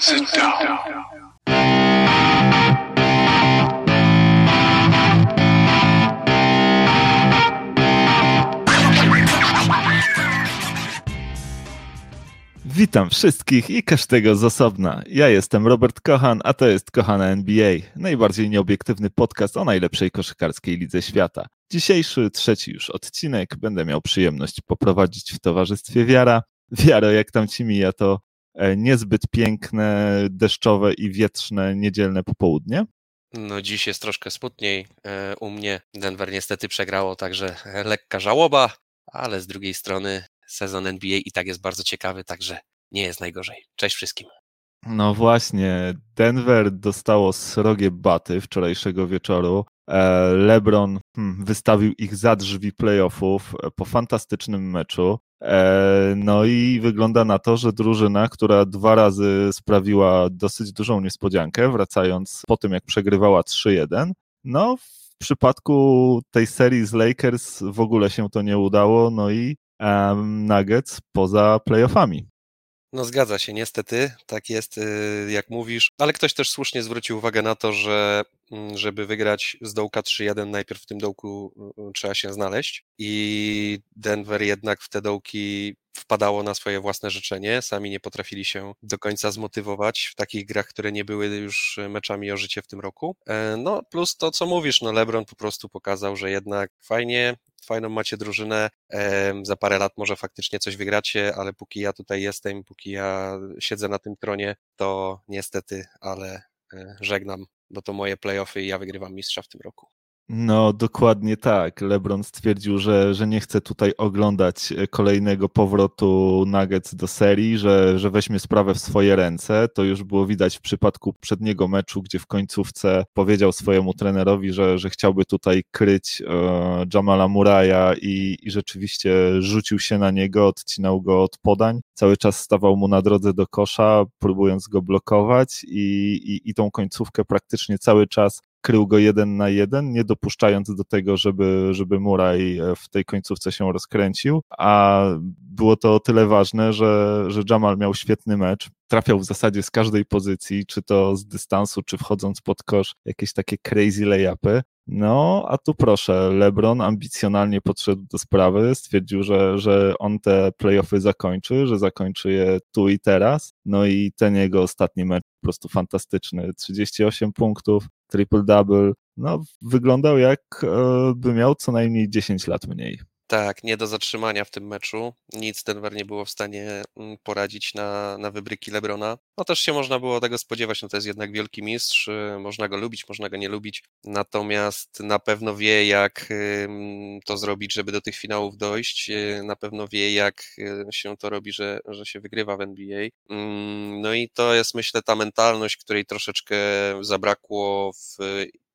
Sit down. Witam wszystkich i każdego z osobna. Ja jestem Robert Kochan, a to jest Kochana NBA, najbardziej nieobiektywny podcast o najlepszej koszykarskiej lidze świata. Dzisiejszy, trzeci już odcinek będę miał przyjemność poprowadzić w towarzystwie Wiara. Wiaro, jak tam ci mija to niezbyt piękne, deszczowe i wietrzne niedzielne popołudnie? No dziś jest troszkę smutniej. E, U mnie Denver niestety przegrało, także lekka żałoba, ale z drugiej strony sezon NBA i tak jest bardzo ciekawy, także nie jest najgorzej. Cześć wszystkim. No właśnie, Denver dostało srogie baty wczorajszego wieczoru. E, LeBron hmm, wystawił ich za drzwi playoffów e, po fantastycznym meczu. E, no i wygląda na to, że drużyna, która dwa razy sprawiła dosyć dużą niespodziankę, wracając po tym, jak przegrywała 3-1, no w przypadku tej serii z Lakers w ogóle się to nie udało, no i um, Nuggets poza playoffami. No zgadza się, niestety, tak jest, y, jak mówisz, ale ktoś też słusznie zwrócił uwagę na to, że mm, żeby wygrać z dołka 3-1, najpierw w tym dołku y, trzeba się znaleźć i Denver jednak w te dołki wpadało na swoje własne życzenie, sami nie potrafili się do końca zmotywować w takich grach, które nie były już meczami o życie w tym roku. E, no plus to, co mówisz, no LeBron po prostu pokazał, że jednak fajnie, fajną macie drużynę, za parę lat może faktycznie coś wygracie, ale póki ja tutaj jestem, póki ja siedzę na tym tronie, to niestety, ale e, żegnam, bo to moje playoffy i ja wygrywam mistrza w tym roku. No, dokładnie tak. LeBron stwierdził, że, że nie chce tutaj oglądać e, kolejnego powrotu Nuggets do serii, że, że weźmie sprawę w swoje ręce. To już było widać w przypadku przedniego meczu, gdzie w końcówce powiedział swojemu trenerowi, że, że chciałby tutaj kryć e, Jamala Muraya i, i rzeczywiście rzucił się na niego, odcinał go od podań. Cały czas stawał mu na drodze do kosza, próbując go blokować i, i, i tą końcówkę praktycznie cały czas krył go jeden na jeden, nie dopuszczając do tego, żeby, żeby Murray e, w tej końcówce się rozkręcił, a było to o tyle ważne, że, że Jamal miał świetny mecz, trafiał w zasadzie z każdej pozycji, czy to z dystansu, czy wchodząc pod kosz, jakieś takie crazy layupy. No, a tu proszę, LeBron ambicjonalnie podszedł do sprawy, stwierdził, że, że on te playoffy zakończy, że zakończy je tu i teraz. No i ten jego ostatni mecz po prostu fantastyczny. 38 punktów, triple-double. No, wyglądał jak e, miał co najmniej 10 lat mniej. Tak, nie do zatrzymania w tym meczu. Nic Denver nie było w stanie mm, poradzić na, na wybryki Lebrona. No też się można było tego spodziewać, no to jest jednak wielki mistrz, y, można go lubić, można go nie lubić, natomiast na pewno wie jak to zrobić, żeby do tych finałów dojść, y, na pewno wie jak y, się to robi, że, że się wygrywa w NBA. Mm, no i to jest myślę ta mentalność, której troszeczkę zabrakło w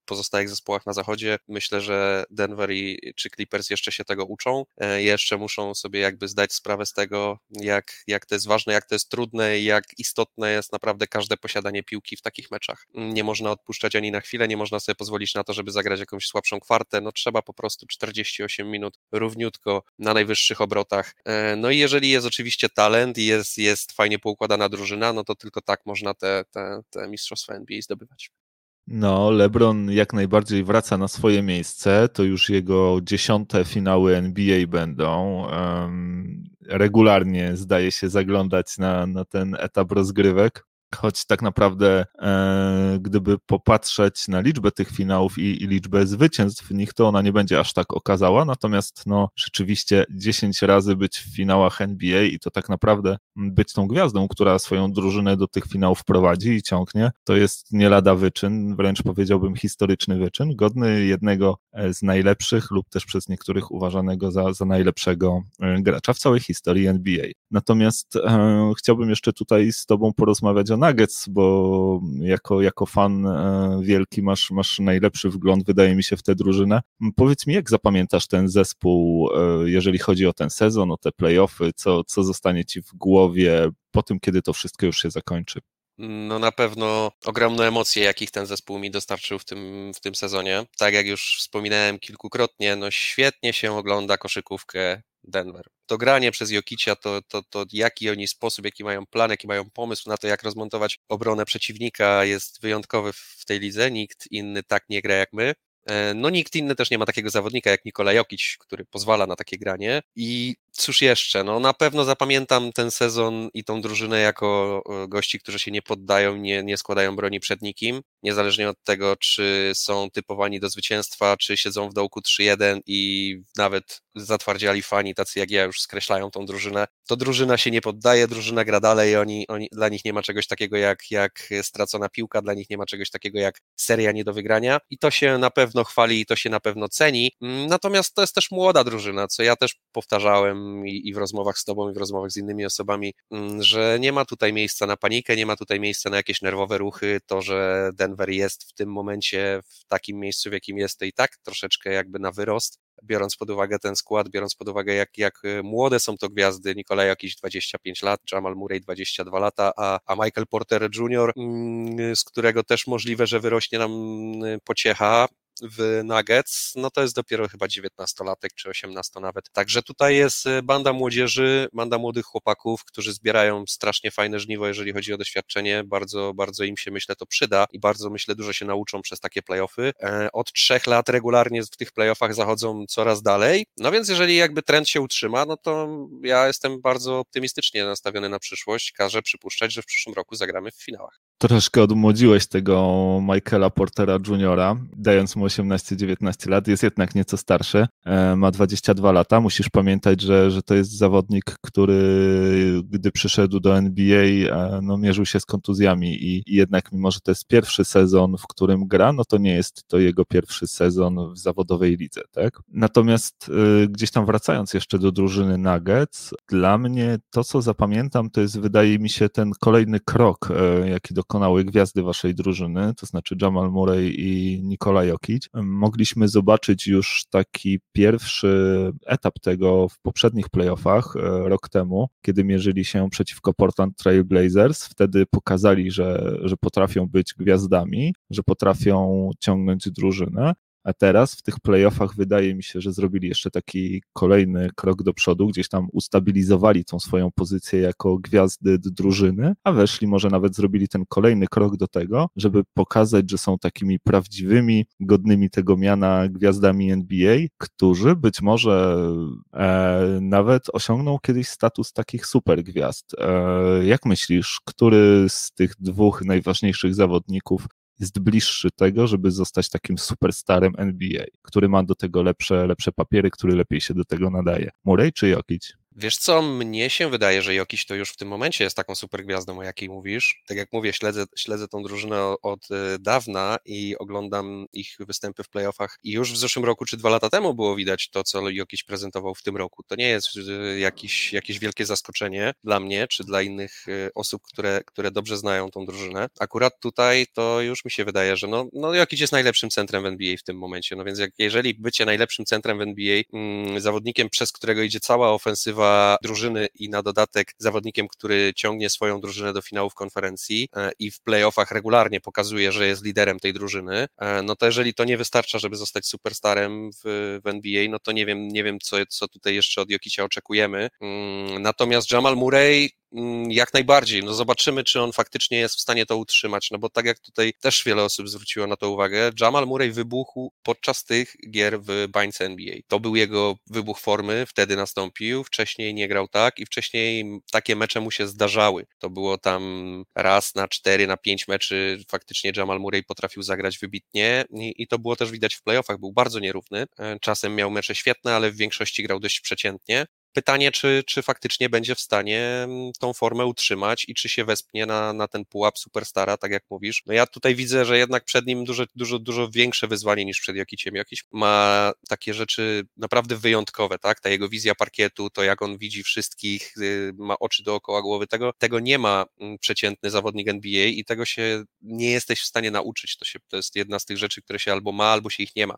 pozostałych zespołach na zachodzie. Myślę, że Denver i, czy Clippers jeszcze się tego uczą. E, jeszcze muszą sobie jakby zdać sprawę z tego, jak, jak to jest ważne, jak to jest trudne i jak istotne jest naprawdę każde posiadanie piłki w takich meczach. Nie można odpuszczać ani na chwilę, nie można sobie pozwolić na to, żeby zagrać jakąś słabszą kwartę. No trzeba po prostu 48 minut równiutko na najwyższych obrotach. E, no i jeżeli jest oczywiście talent i jest, jest fajnie poukładana drużyna, no to tylko tak można te, te, te mistrzostwa NBA zdobywać. No, LeBron jak najbardziej wraca na swoje miejsce. To już jego dziesiąte finały NBA będą. Regularnie zdaje się zaglądać na, na ten etap rozgrywek choć tak naprawdę e, gdyby popatrzeć na liczbę tych finałów i, i, liczbę zwycięstw w nich, to ona nie będzie aż tak okazała, natomiast no rzeczywiście 10 razy być w finałach NBA i to tak naprawdę być tą gwiazdą, która swoją drużynę do tych finałów prowadzi i ciągnie, to jest nie lada wyczyn, wręcz powiedziałbym historyczny wyczyn, godny jednego e, z najlepszych lub też przez niektórych uważanego za, za najlepszego e, gracza w całej historii NBA. Natomiast e, chciałbym jeszcze tutaj z Tobą porozmawiać o Nuggets, bo jako, jako fan e, wielki masz, masz najlepszy wgląd, wydaje mi się, w tę drużynę. Powiedz mi, jak zapamiętasz ten zespół, e, jeżeli chodzi o ten sezon, o te playoffy, co, co zostanie ci w głowie po tym, kiedy to wszystko już się zakończy? No na pewno ogromne emocje, jakich ten zespół mi dostarczył w tym, w tym sezonie. Tak jak już wspominałem kilkukrotnie, no świetnie się ogląda koszykówkę Denver. To granie przez Jokicia, to, to, to jaki oni sposób, jaki mają plan, jaki mają pomysł na to, jak rozmontować obronę przeciwnika jest wyjątkowy w tej lidze, nikt inny tak nie gra jak my. E, no nikt inny też nie ma takiego zawodnika jak Nikola Jokic, który pozwala na takie granie i cóż jeszcze, no na pewno zapamiętam ten sezon i tą drużynę jako e, gości, którzy się nie poddają, nie, nie składają broni przed nikim, niezależnie od tego, czy są typowani do zwycięstwa, czy siedzą w dołku 3-1 i nawet zatwardziali fani, tacy jak ja, już skreślają tą drużynę. To drużyna się nie poddaje, drużyna gra dalej, oni, oni, dla nich nie ma czegoś takiego jak, jak stracona piłka, dla nich nie ma czegoś takiego jak seria nie do wygrania i to się na pewno chwali i to się na pewno ceni. Mm, natomiast to jest też młoda drużyna, co ja też powtarzałem i, i w rozmowach z tobą, i w rozmowach z innymi osobami, mm, że nie ma tutaj miejsca na panikę, nie ma tutaj miejsca na jakieś nerwowe ruchy. To, że Denver jest w tym momencie w takim miejscu, w jakim jest, to i tak troszeczkę jakby na wyrost biorąc pod uwagę ten skład, biorąc pod uwagę, jak, jak e, młode są to gwiazdy, Nikolaj jakieś 25 lat, Jamal Murray 22 lata, a, a Michael Porter Jr., mm, z którego też możliwe, że wyrośnie nam mm, pociecha, w Nuggets, no to jest dopiero chyba 19-latek czy 18 nawet. Także tutaj jest e, banda młodzieży, banda młodych chłopaków, którzy zbierają strasznie fajne żniwo, jeżeli chodzi o doświadczenie. Bardzo, bardzo im się myślę to przyda i bardzo myślę dużo się nauczą przez takie playoffy. E, od trzech lat regularnie w tych playoffach zachodzą coraz dalej. No więc jeżeli jakby trend się utrzyma, no to ja jestem bardzo optymistycznie nastawiony na przyszłość. Każę przypuszczać, że w przyszłym roku zagramy w finałach. Troszkę odmłodziłeś tego Michaela Portera Juniora, dając mu 18-19 lat, jest jednak nieco starszy, e, ma 22 lata. Musisz pamiętać, że, że to jest zawodnik, który gdy przyszedł do NBA, e, no, mierzył się z kontuzjami i, i jednak mimo, że to jest pierwszy sezon, w którym gra, no to nie jest to jego pierwszy sezon w zawodowej lidze, tak? Natomiast y, gdzieś tam wracając jeszcze do drużyny Nuggets, dla mnie to, co zapamiętam, to jest wydaje mi się ten kolejny krok, jaki dokonały gwiazdy waszej drużyny, to znaczy Jamal Murray i Nikola Jokic mogliśmy zobaczyć już taki pierwszy etap tego w poprzednich playoffach e, rok temu, kiedy mierzyli się przeciwko Portland Trail Blazers. Wtedy pokazali, że, że potrafią być gwiazdami, że potrafią ciągnąć drużynę. A teraz w tych playoffach wydaje mi się, że zrobili jeszcze taki kolejny krok do przodu, gdzieś tam ustabilizowali tą swoją pozycję jako gwiazdy drużyny, a weszli, może nawet zrobili ten kolejny krok do tego, żeby pokazać, że są takimi prawdziwymi, godnymi tego miana gwiazdami NBA, którzy być może e, nawet osiągną kiedyś status takich super gwiazd. E, jak myślisz, który z tych dwóch najważniejszych zawodników jest bliższy tego, żeby zostać takim superstarem NBA, który ma do tego lepsze, lepsze papiery, który lepiej się do tego nadaje. Murray czy Jokic? Wiesz co, mnie się wydaje, że Jokiś to już w tym momencie jest taką super gwiazdą, o jakiej mówisz. Tak jak mówię, śledzę, śledzę tą drużynę od e, dawna i oglądam ich występy w playoffach i już w zeszłym roku czy dwa lata temu było widać to, co Jokiś prezentował w tym roku. To nie jest e, jakiś, jakieś wielkie zaskoczenie dla mnie czy dla innych e, osób, które, które dobrze znają tą drużynę. Akurat tutaj to już mi się wydaje, że no, no Jokic jest najlepszym centrem w NBA w tym momencie. No więc jak, jeżeli bycie najlepszym centrem w NBA, mm, zawodnikiem, przez którego idzie cała ofensywa drużyny i na dodatek zawodnikiem, który ciągnie swoją drużynę do finałów konferencji e, i w playoffach regularnie pokazuje, że jest liderem tej drużyny, e, no to jeżeli to nie wystarcza, żeby zostać superstarem w, w NBA, no to nie wiem, nie wiem co, co tutaj jeszcze od Jokicia oczekujemy. Mm, natomiast Jamal Murray jak najbardziej. No zobaczymy, czy on faktycznie jest w stanie to utrzymać, no bo tak jak tutaj też wiele osób zwróciło na to uwagę, Jamal Murray wybuchł podczas tych gier w bańce NBA. To był jego wybuch formy, wtedy nastąpił, wcześniej nie grał tak i wcześniej takie mecze mu się zdarzały. To było tam raz na cztery, na pięć meczy faktycznie Jamal Murray potrafił zagrać wybitnie i, i to było też widać w playoffach, był bardzo nierówny. E, czasem miał mecze świetne, ale w większości grał dość przeciętnie. Pytanie, czy, czy faktycznie będzie w stanie mm, tą formę utrzymać i czy się wespnie na, na ten pułap superstara, tak jak mówisz. No ja tutaj widzę, że jednak przed nim dużo, dużo, dużo większe wyzwanie niż przed Jokiciem. Jokic ma takie rzeczy naprawdę wyjątkowe, tak? Ta jego wizja parkietu, to jak on widzi wszystkich, y, ma oczy dookoła głowy, tego, tego nie ma mm, przeciętny zawodnik NBA i tego się nie jesteś w stanie nauczyć. To, się, to jest jedna z tych rzeczy, które się albo ma, albo się ich nie ma.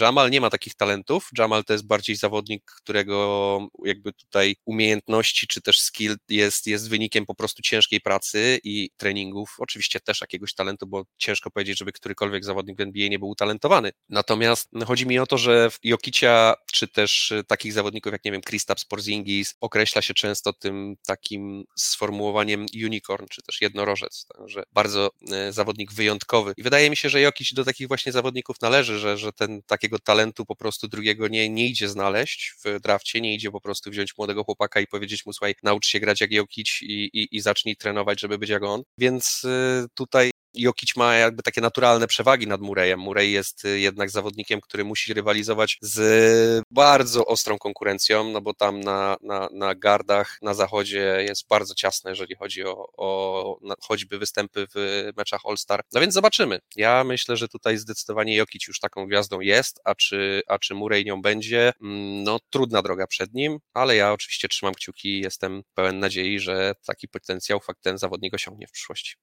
Jamal nie ma takich talentów. Jamal to jest bardziej zawodnik, którego jakby tutaj umiejętności czy też skill jest, jest wynikiem po prostu ciężkiej pracy i treningów, oczywiście też jakiegoś talentu, bo ciężko powiedzieć, żeby którykolwiek zawodnik w NBA nie był utalentowany. Natomiast chodzi mi o to, że Jokicia, czy też takich zawodników jak, nie wiem, Kristaps Porzingis określa się często tym takim sformułowaniem unicorn, czy też jednorożec, że bardzo e, zawodnik wyjątkowy. I wydaje mi się, że Jokic do takich właśnie zawodników należy, że, że ten takiego talentu po prostu drugiego nie, nie idzie znaleźć w drafcie, nie idzie po prostu wziąć młodego chłopaka i powiedzieć mu, słuchaj, naucz się grać jak Jokic i, i, i zacznij trenować, żeby być jak on. Więc y, tutaj Jokic ma jakby takie naturalne przewagi nad Murejem. Murej jest y, jednak zawodnikiem, który musi rywalizować z bardzo ostrą konkurencją, no bo tam na, na, na gardach na zachodzie jest bardzo ciasne, jeżeli chodzi o, o choćby występy w meczach All-Star. No więc zobaczymy. Ja myślę, że tutaj zdecydowanie Jokic już taką gwiazdą jest, a czy, a czy Murej nią będzie, mm, no trudna droga przed nim, ale ja oczywiście trzymam kciuki i jestem pełen nadziei, że taki potencjał fakt ten zawodnik osiągnie w przyszłości.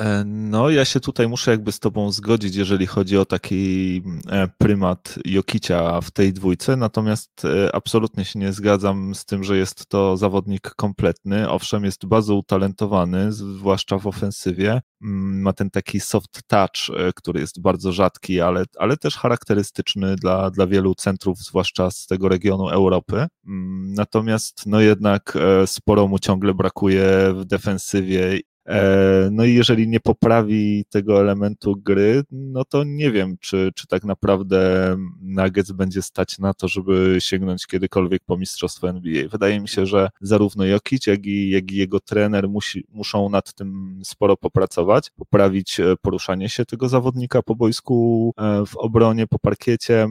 E, no, ja się tutaj muszę jakby z tobą zgodzić, jeżeli chodzi o taki e, prymat Jokicia w tej dwójce, natomiast e, absolutnie się nie zgadzam z tym, że jest to zawodnik kompletny. Owszem, jest bardzo utalentowany, zwłaszcza w ofensywie. Mm, ma ten taki soft touch, który jest bardzo rzadki, ale, ale też charakterystyczny dla, dla wielu centrów, zwłaszcza z tego regionu Europy. Mm, natomiast no jednak sporo mu ciągle brakuje w defensywie no i jeżeli nie poprawi tego elementu gry, no to nie wiem, czy, czy tak naprawdę Nuggets będzie stać na to, żeby sięgnąć kiedykolwiek po mistrzostwo NBA. Wydaje mi się, że zarówno Jokic, jak i, jak i jego trener musi, muszą nad tym sporo popracować, poprawić e, poruszanie się tego zawodnika po boisku, e, w obronie, po parkiecie,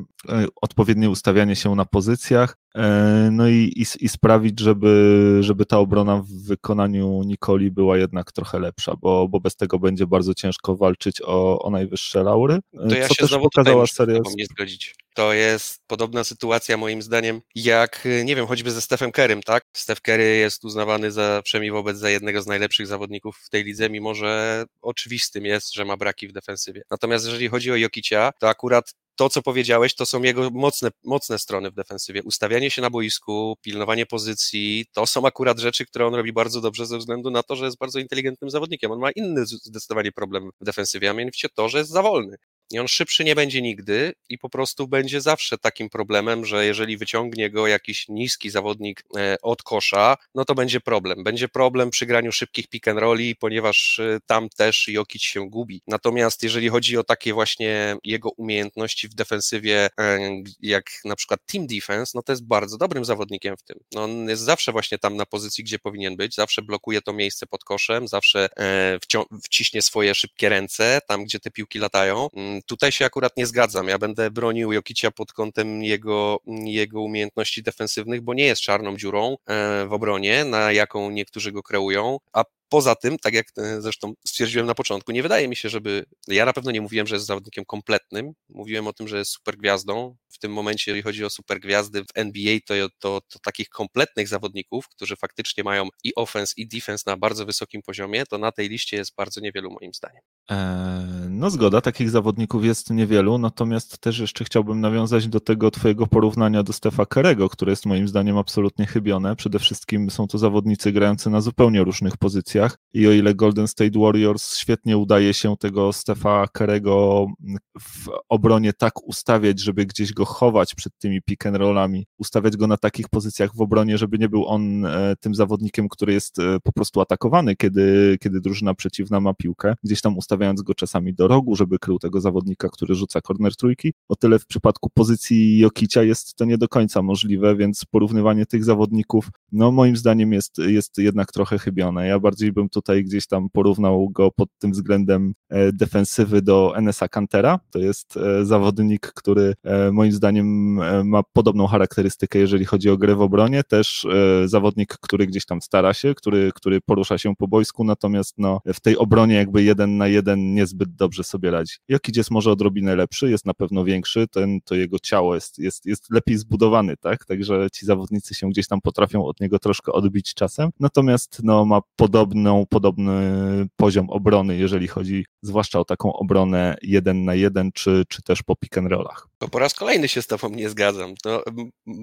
odpowiednie ustawianie się na pozycjach, E, no i, i, i, sprawić, żeby, żeby ta obrona w wykonaniu Nikoli była jednak trochę lepsza, bo, bo bez tego będzie bardzo ciężko walczyć o, o najwyższe laury. To ja co się znowu pokazała seria. Nie zgodzić. To jest podobna sytuacja moim zdaniem jak, nie wiem, choćby ze Stephem Kerrym, tak? Steph Curry jest uznawany za, przynajmniej wobec za jednego z najlepszych zawodników w tej lidze, mimo że oczywistym jest, że ma braki w defensywie. Natomiast jeżeli chodzi o Jokicia, to akurat to, co powiedziałeś, to są jego mocne, mocne strony w defensywie. Ustawianie się na boisku, pilnowanie pozycji, to są akurat rzeczy, które on robi bardzo dobrze ze względu na to, że jest bardzo inteligentnym zawodnikiem. On ma inny zdecydowanie problem w defensywie, a mianowicie to, że jest za wolny. I on szybszy nie będzie nigdy i po prostu będzie zawsze takim problemem, że jeżeli wyciągnie go jakiś niski zawodnik e, od kosza, no to będzie problem. Będzie problem przy graniu szybkich pick and rolli, ponieważ e, tam też Jokic się gubi. Natomiast jeżeli chodzi o takie właśnie jego umiejętności w defensywie, e, jak na przykład team defense, no to jest bardzo dobrym zawodnikiem w tym. No on jest zawsze właśnie tam na pozycji, gdzie powinien być, zawsze blokuje to miejsce pod koszem, zawsze wciśnie swoje szybkie ręce tam, gdzie te piłki latają Tutaj się akurat nie zgadzam. Ja będę bronił Jokicia pod kątem jego, jego umiejętności defensywnych, bo nie jest czarną dziurą e, w obronie, na jaką niektórzy go kreują, a Poza tym, tak jak e, zresztą stwierdziłem na początku, nie wydaje mi się, żeby. Ja na pewno nie mówiłem, że jest zawodnikiem kompletnym. Mówiłem o tym, że jest super gwiazdą. W tym momencie, jeżeli chodzi o super gwiazdy w NBA, to, to, to takich kompletnych zawodników, którzy faktycznie mają i offense, i defense na bardzo wysokim poziomie, to na tej liście jest bardzo niewielu, moim zdaniem. Eee, no zgoda, takich zawodników jest niewielu, natomiast też jeszcze chciałbym nawiązać do tego Twojego porównania do Stefa Kerego, które jest moim zdaniem absolutnie chybione. Przede wszystkim są to zawodnicy grający na zupełnie różnych pozycjach i o ile Golden State Warriors świetnie udaje się tego Stefa Kerego w obronie tak ustawiać, żeby gdzieś go chować przed tymi pick and rollami, ustawiać go na takich pozycjach w obronie, żeby nie był on e, tym zawodnikiem, który jest e, po prostu atakowany, kiedy, kiedy drużyna przeciwna ma piłkę, gdzieś tam ustawiając go czasami do rogu, żeby krył tego zawodnika, który rzuca corner trójki. O tyle w przypadku pozycji Jokicia jest to nie do końca możliwe, więc porównywanie tych zawodników, no moim zdaniem jest, jest jednak trochę chybione. Ja bardziej bardziej bym tutaj gdzieś tam porównał go pod tym względem e, defensywy do NSA Cantera. To jest e, zawodnik, który e, moim zdaniem ma podobną charakterystykę, jeżeli chodzi o grę w obronie. Też zawodnik, który gdzieś tam stara się, który, który porusza się po boisku, natomiast no, w tej obronie jakby jeden na jeden niezbyt dobrze sobie radzi. Jokic jest może odrobinę lepszy, jest na pewno większy, ten, to jego ciało jest, jest, jest lepiej zbudowane, tak? Także ci zawodnicy się gdzieś tam potrafią od niego troszkę odbić czasem. Natomiast no, ma podobny podobną, podobny poziom obrony, jeżeli chodzi zwłaszcza o taką obronę jeden na jeden, czy, czy też po pick and rollach. To po raz kolejny się z tobą nie zgadzam. To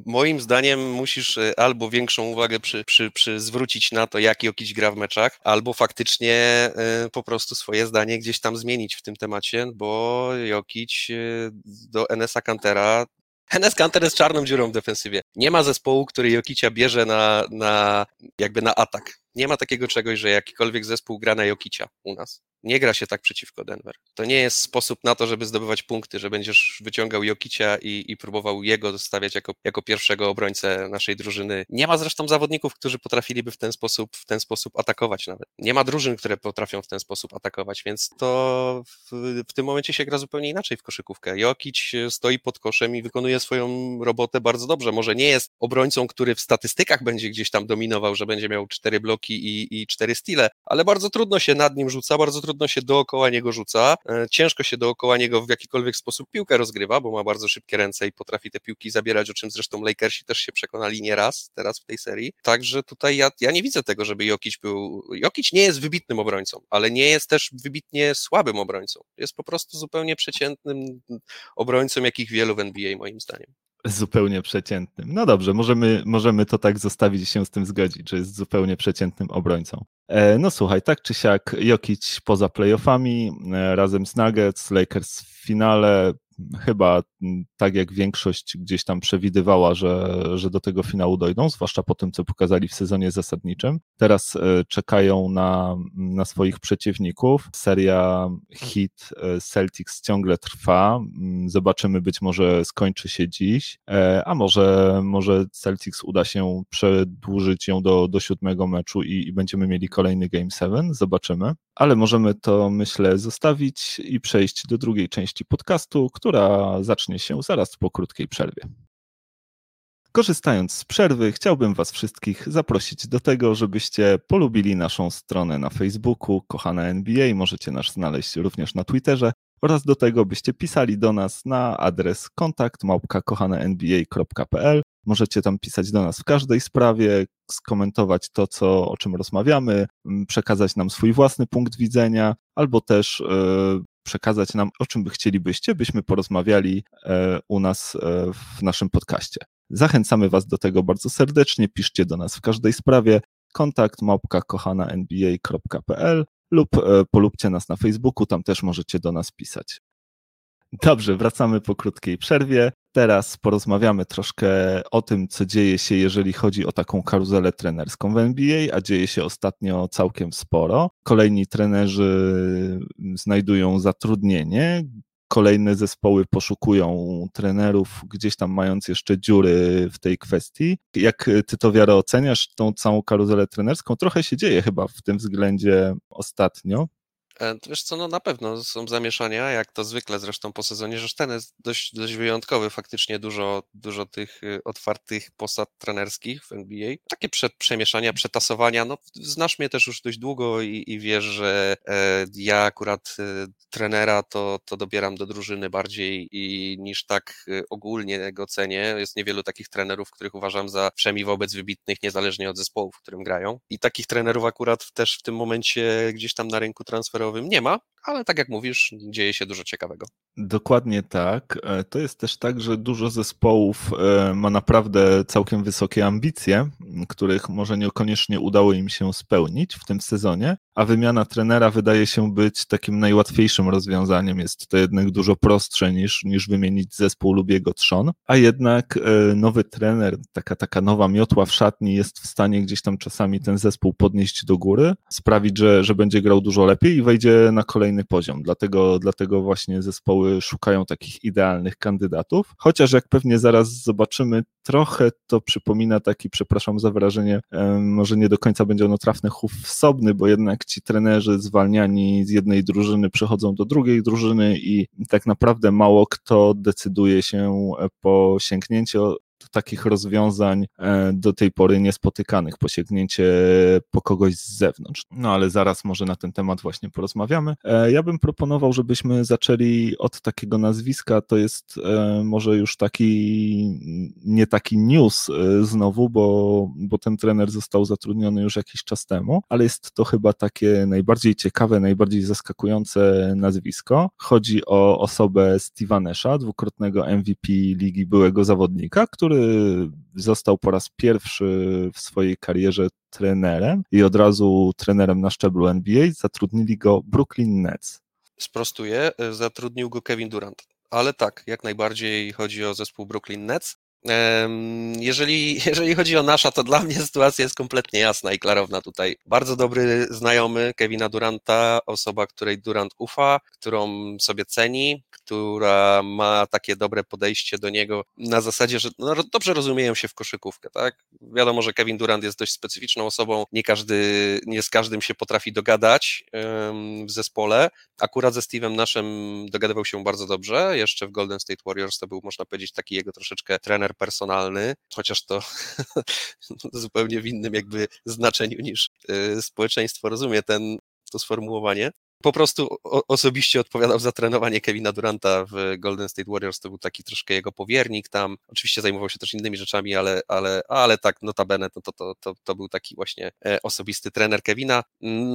moim zdaniem musisz e, albo większą uwagę przy, przy, przy zwrócić na to, jak Jokic gra w meczach, albo faktycznie y, po prostu swoje zdanie gdzieś tam zmienić w tym temacie, bo Jokic y, do NS-a Kantera Hennes Kanter jest czarną dziurą w defensywie. Nie ma zespołu, który Jokicia bierze na, na jakby na atak. Nie ma takiego czegoś, że jakikolwiek zespół gra na Jokicia u nas. Nie gra się tak przeciwko Denver. To nie jest sposób na to, żeby zdobywać punkty, że będziesz wyciągał Jokicia i, i próbował jego stawiać jako, jako pierwszego obrońcę naszej drużyny. Nie ma zresztą zawodników, którzy potrafiliby w ten sposób, w ten sposób atakować nawet. Nie ma drużyn, które potrafią w ten sposób atakować, więc to w, w tym momencie się gra zupełnie inaczej w koszykówkę. Jokic stoi pod koszem i wykonuje swoją robotę bardzo dobrze. Może nie jest obrońcą, który w statystykach będzie gdzieś tam dominował, że będzie miał cztery bloki i, i cztery stile, ale bardzo trudno się nad nim rzuca, bardzo trudno trudno się dookoła niego rzuca, e, ciężko się dookoła niego w jakikolwiek sposób piłkę rozgrywa, bo ma bardzo szybkie ręce i potrafi te piłki zabierać, o czym zresztą Lakersi też się przekonali nieraz teraz w tej serii. Także tutaj ja, ja nie widzę tego, żeby Jokic był... Jokic nie jest wybitnym obrońcą, ale nie jest też wybitnie słabym obrońcą. Jest po prostu zupełnie przeciętnym obrońcą, jakich wielu w NBA moim zdaniem zupełnie przeciętnym. No dobrze, możemy, możemy to tak zostawić i się z tym zgodzić, że jest zupełnie przeciętnym obrońcą. E, no słuchaj, tak czy siak Jokic poza playoffami, e, razem z Nuggets, Lakers w finale, chyba tak jak większość gdzieś tam przewidywała, że, że do tego finału dojdą, zwłaszcza po tym, co pokazali w sezonie zasadniczym. Teraz e, czekają na, na swoich przeciwników. Seria hit e, Celtics ciągle trwa. Mm, zobaczymy, być może skończy się dziś, e, a może, może Celtics uda się przedłużyć ją do, do siódmego meczu i, i będziemy mieli kolejny Game 7. Zobaczymy. Ale możemy to, myślę, zostawić i przejść do drugiej części podcastu, która zacznie się zaraz po krótkiej przerwie. Korzystając z przerwy, chciałbym Was wszystkich zaprosić do tego, żebyście polubili naszą stronę na Facebooku, kochana NBA, możecie nas znaleźć również na Twitterze oraz do tego, byście pisali do nas na adres kontakt Możecie tam pisać do nas w każdej sprawie, skomentować to, co, o czym rozmawiamy, przekazać nam swój własny punkt widzenia, albo też yy, przekazać nam, o czym by chcielibyście, byśmy porozmawiali e, u nas e, w naszym podcaście. Zachęcamy Was do tego bardzo serdecznie. Piszcie do nas w każdej sprawie. Kontakt małpka kochana.nba.pl lub e, polubcie nas na Facebooku, tam też możecie do nas pisać. Dobrze, wracamy po krótkiej przerwie. Teraz porozmawiamy troszkę o tym, co dzieje się, jeżeli chodzi o taką karuzelę trenerską w NBA, a dzieje się ostatnio całkiem sporo. Kolejni trenerzy znajdują zatrudnienie, kolejne zespoły poszukują trenerów, gdzieś tam mając jeszcze dziury w tej kwestii. Jak ty to wiarę oceniasz, tą całą karuzelę trenerską? Trochę się dzieje chyba w tym względzie ostatnio. E, wiesz co, no na pewno są zamieszania, jak to zwykle zresztą po sezonie, że ten jest dość, dość wyjątkowy, faktycznie dużo, dużo tych y, otwartych posad trenerskich w NBA. Takie prze, przemieszania, przetasowania, no znasz mnie też już dość długo i, i wiesz, że e, ja akurat e, trenera to, to dobieram do drużyny bardziej i niż tak y, ogólnie go cenię. Jest niewielu takich trenerów, których uważam za wszemi wobec wybitnych, niezależnie od zespołu, w którym grają. I takich trenerów akurat też w tym momencie gdzieś tam na rynku transferowym nie ma, ale tak jak mówisz, dzieje się dużo ciekawego. Dokładnie tak. E, to jest też tak, że dużo zespołów e, ma naprawdę całkiem wysokie ambicje, których może niekoniecznie udało im się spełnić w tym sezonie, a wymiana trenera wydaje się być takim najłatwiejszym rozwiązaniem. Jest to jednak dużo prostsze niż, niż wymienić zespół lub jego trzon, a jednak e, nowy trener, taka, taka nowa miotła w szatni jest w stanie gdzieś tam czasami ten zespół podnieść do góry, sprawić, że, że będzie grał dużo lepiej i wejdzie na kolejny poziom. Dlatego, dlatego właśnie zespoły szukają takich idealnych kandydatów, chociaż jak pewnie zaraz zobaczymy, trochę to przypomina taki, przepraszam za wrażenie, może nie do końca będzie ono trafne chów wsobny, bo jednak ci trenerzy zwalniani z jednej drużyny przechodzą do drugiej drużyny i tak naprawdę mało kto decyduje się po sięgnięciu takich rozwiązań e, do tej pory niespotykanych, posięgnięcie po kogoś z zewnątrz. No ale zaraz może na ten temat właśnie porozmawiamy. E, ja bym proponował, żebyśmy zaczęli od takiego nazwiska, to jest e, może już taki nie taki news znowu, bo, bo ten trener został zatrudniony już jakiś czas temu, ale jest to chyba takie najbardziej ciekawe, najbardziej zaskakujące nazwisko. Chodzi o osobę Steve'a Nesha, dwukrotnego MVP ligi byłego zawodnika, który który został po raz pierwszy w swojej karierze trenerem i od razu trenerem na szczeblu NBA, zatrudnili go Brooklyn Nets. Sprostuję, zatrudnił go Kevin Durant. Ale tak, jak najbardziej chodzi o zespół Brooklyn Nets. Jeżeli, jeżeli chodzi o nasza, to dla mnie sytuacja jest kompletnie jasna i klarowna tutaj. Bardzo dobry znajomy Kevina Duranta, osoba, której Durant ufa, którą sobie ceni, która ma takie dobre podejście do niego na zasadzie, że no, dobrze rozumieją się w koszykówkę, tak? Wiadomo, że Kevin Durant jest dość specyficzną osobą, nie każdy, nie z każdym się potrafi dogadać w zespole. Akurat ze Steve'em naszym dogadywał się bardzo dobrze, jeszcze w Golden State Warriors to był, można powiedzieć, taki jego troszeczkę trener personalny, chociaż to zupełnie w innym jakby znaczeniu niż y, społeczeństwo rozumie ten, to sformułowanie po prostu osobiście odpowiadał za trenowanie Kevina Duranta w Golden State Warriors, to był taki troszkę jego powiernik tam, oczywiście zajmował się też innymi rzeczami, ale, ale, ale tak notabene to, to, to, to był taki właśnie e, osobisty trener Kevina.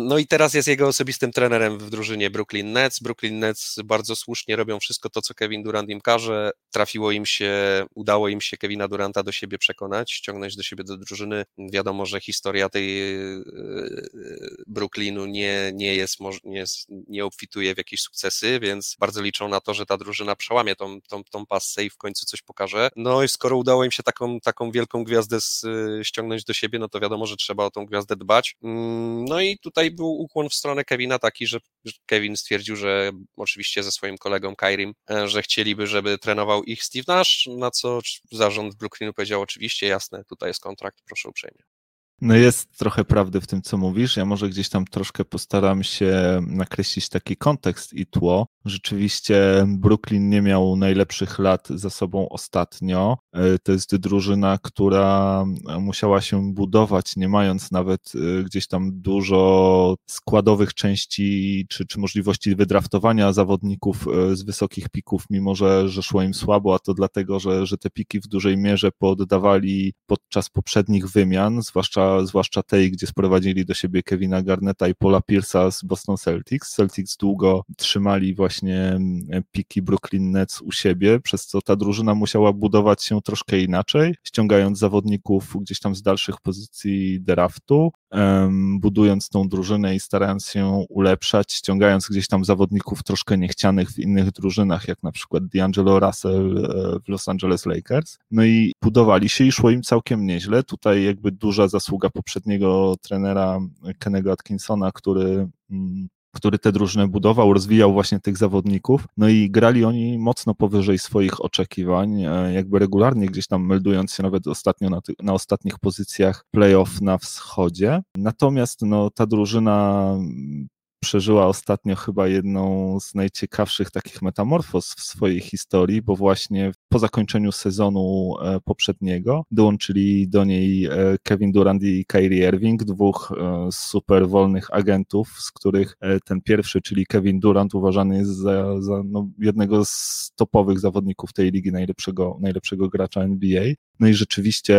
No i teraz jest jego osobistym trenerem w drużynie Brooklyn Nets. Brooklyn Nets bardzo słusznie robią wszystko to, co Kevin Durant im każe. Trafiło im się, udało im się Kevina Duranta do siebie przekonać, ściągnąć do siebie do drużyny. Wiadomo, że historia tej e, e, Brooklynu nie, nie jest, nie nie obfituje w jakieś sukcesy, więc bardzo liczą na to, że ta drużyna przełamie tą, tą, tą passę i w końcu coś pokaże. No i skoro udało im się taką, taką wielką gwiazdę z, y, ściągnąć do siebie, no to wiadomo, że trzeba o tą gwiazdę dbać. Mm, no i tutaj był ukłon w stronę Kevina taki, że Kevin stwierdził, że oczywiście ze swoim kolegą Kairim, e, że chcieliby, żeby trenował ich Steve Nash, na co zarząd Brooklynu powiedział oczywiście, jasne, tutaj jest kontrakt, proszę uprzejmie. No jest trochę prawdy w tym, co mówisz. Ja może gdzieś tam troszkę postaram się nakreślić taki kontekst i tło. Rzeczywiście Brooklyn nie miał najlepszych lat za sobą ostatnio. E, to jest drużyna, która musiała się budować, nie mając nawet e, gdzieś tam dużo składowych części czy, czy możliwości wydraftowania zawodników e, z wysokich pików, mimo że, że szło im słabo, a to dlatego, że, że te piki w dużej mierze poddawali podczas poprzednich wymian, zwłaszcza zwłaszcza, tej, gdzie sprowadzili do siebie Kevina Garneta i Paula Pierce'a z Boston Celtics. Celtics długo trzymali właśnie mm, piki Brooklyn Nets u siebie, przez co ta drużyna musiała budować się troszkę inaczej, ściągając zawodników gdzieś tam z dalszych pozycji draftu, budując tą drużynę i starając się ulepszać, ściągając gdzieś tam zawodników troszkę niechcianych w innych drużynach, jak na przykład D'Angelo Russell e, w Los Angeles Lakers. No i budowali się i szło im całkiem nieźle. Tutaj jakby duża zasługa poprzedniego trenera Kennego Atkinsona, który mm, który te drużyny budował, rozwijał właśnie tych zawodników, no i grali oni mocno powyżej swoich oczekiwań, e, jakby regularnie gdzieś tam meldując się nawet ostatnio na, ty, na ostatnich pozycjach playoff na wschodzie. Natomiast no, ta drużyna przeżyła ostatnio chyba jedną z najciekawszych takich metamorfoz w swojej historii, bo właśnie po zakończeniu sezonu e, poprzedniego dołączyli do niej e, Kevin Durant i Kyrie Irving, dwóch e, super wolnych agentów, z których ten pierwszy, czyli Kevin Durant, uważany jest za, za no, jednego z topowych zawodników tej ligi, najlepszego, najlepszego gracza NBA. No i rzeczywiście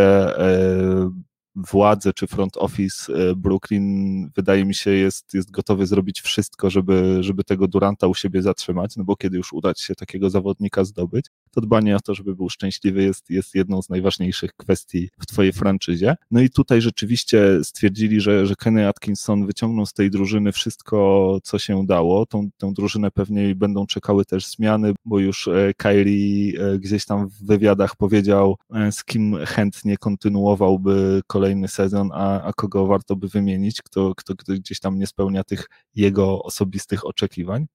władze czy front office e, Brooklyn wydaje mi się jest, jest gotowy zrobić wszystko, żeby, żeby tego Duranta u siebie zatrzymać, no bo kiedy już uda się takiego zawodnika zdobyć, to dbanie o to, żeby był szczęśliwy jest, jest jedną z najważniejszych kwestii w twojej franczyzie. No i tutaj rzeczywiście stwierdzili, że, że Kenny Atkinson wyciągnął z tej drużyny wszystko, co się dało. Tą, tą drużynę pewnie będą czekały też zmiany, bo już e, Kyrie e, gdzieś tam w wywiadach powiedział, z kim chętnie kontynuowałby kolejny kolejny sezon, a, a kogo warto by wymienić, kto, kto, kto gdzieś tam nie spełnia tych jego osobistych oczekiwań.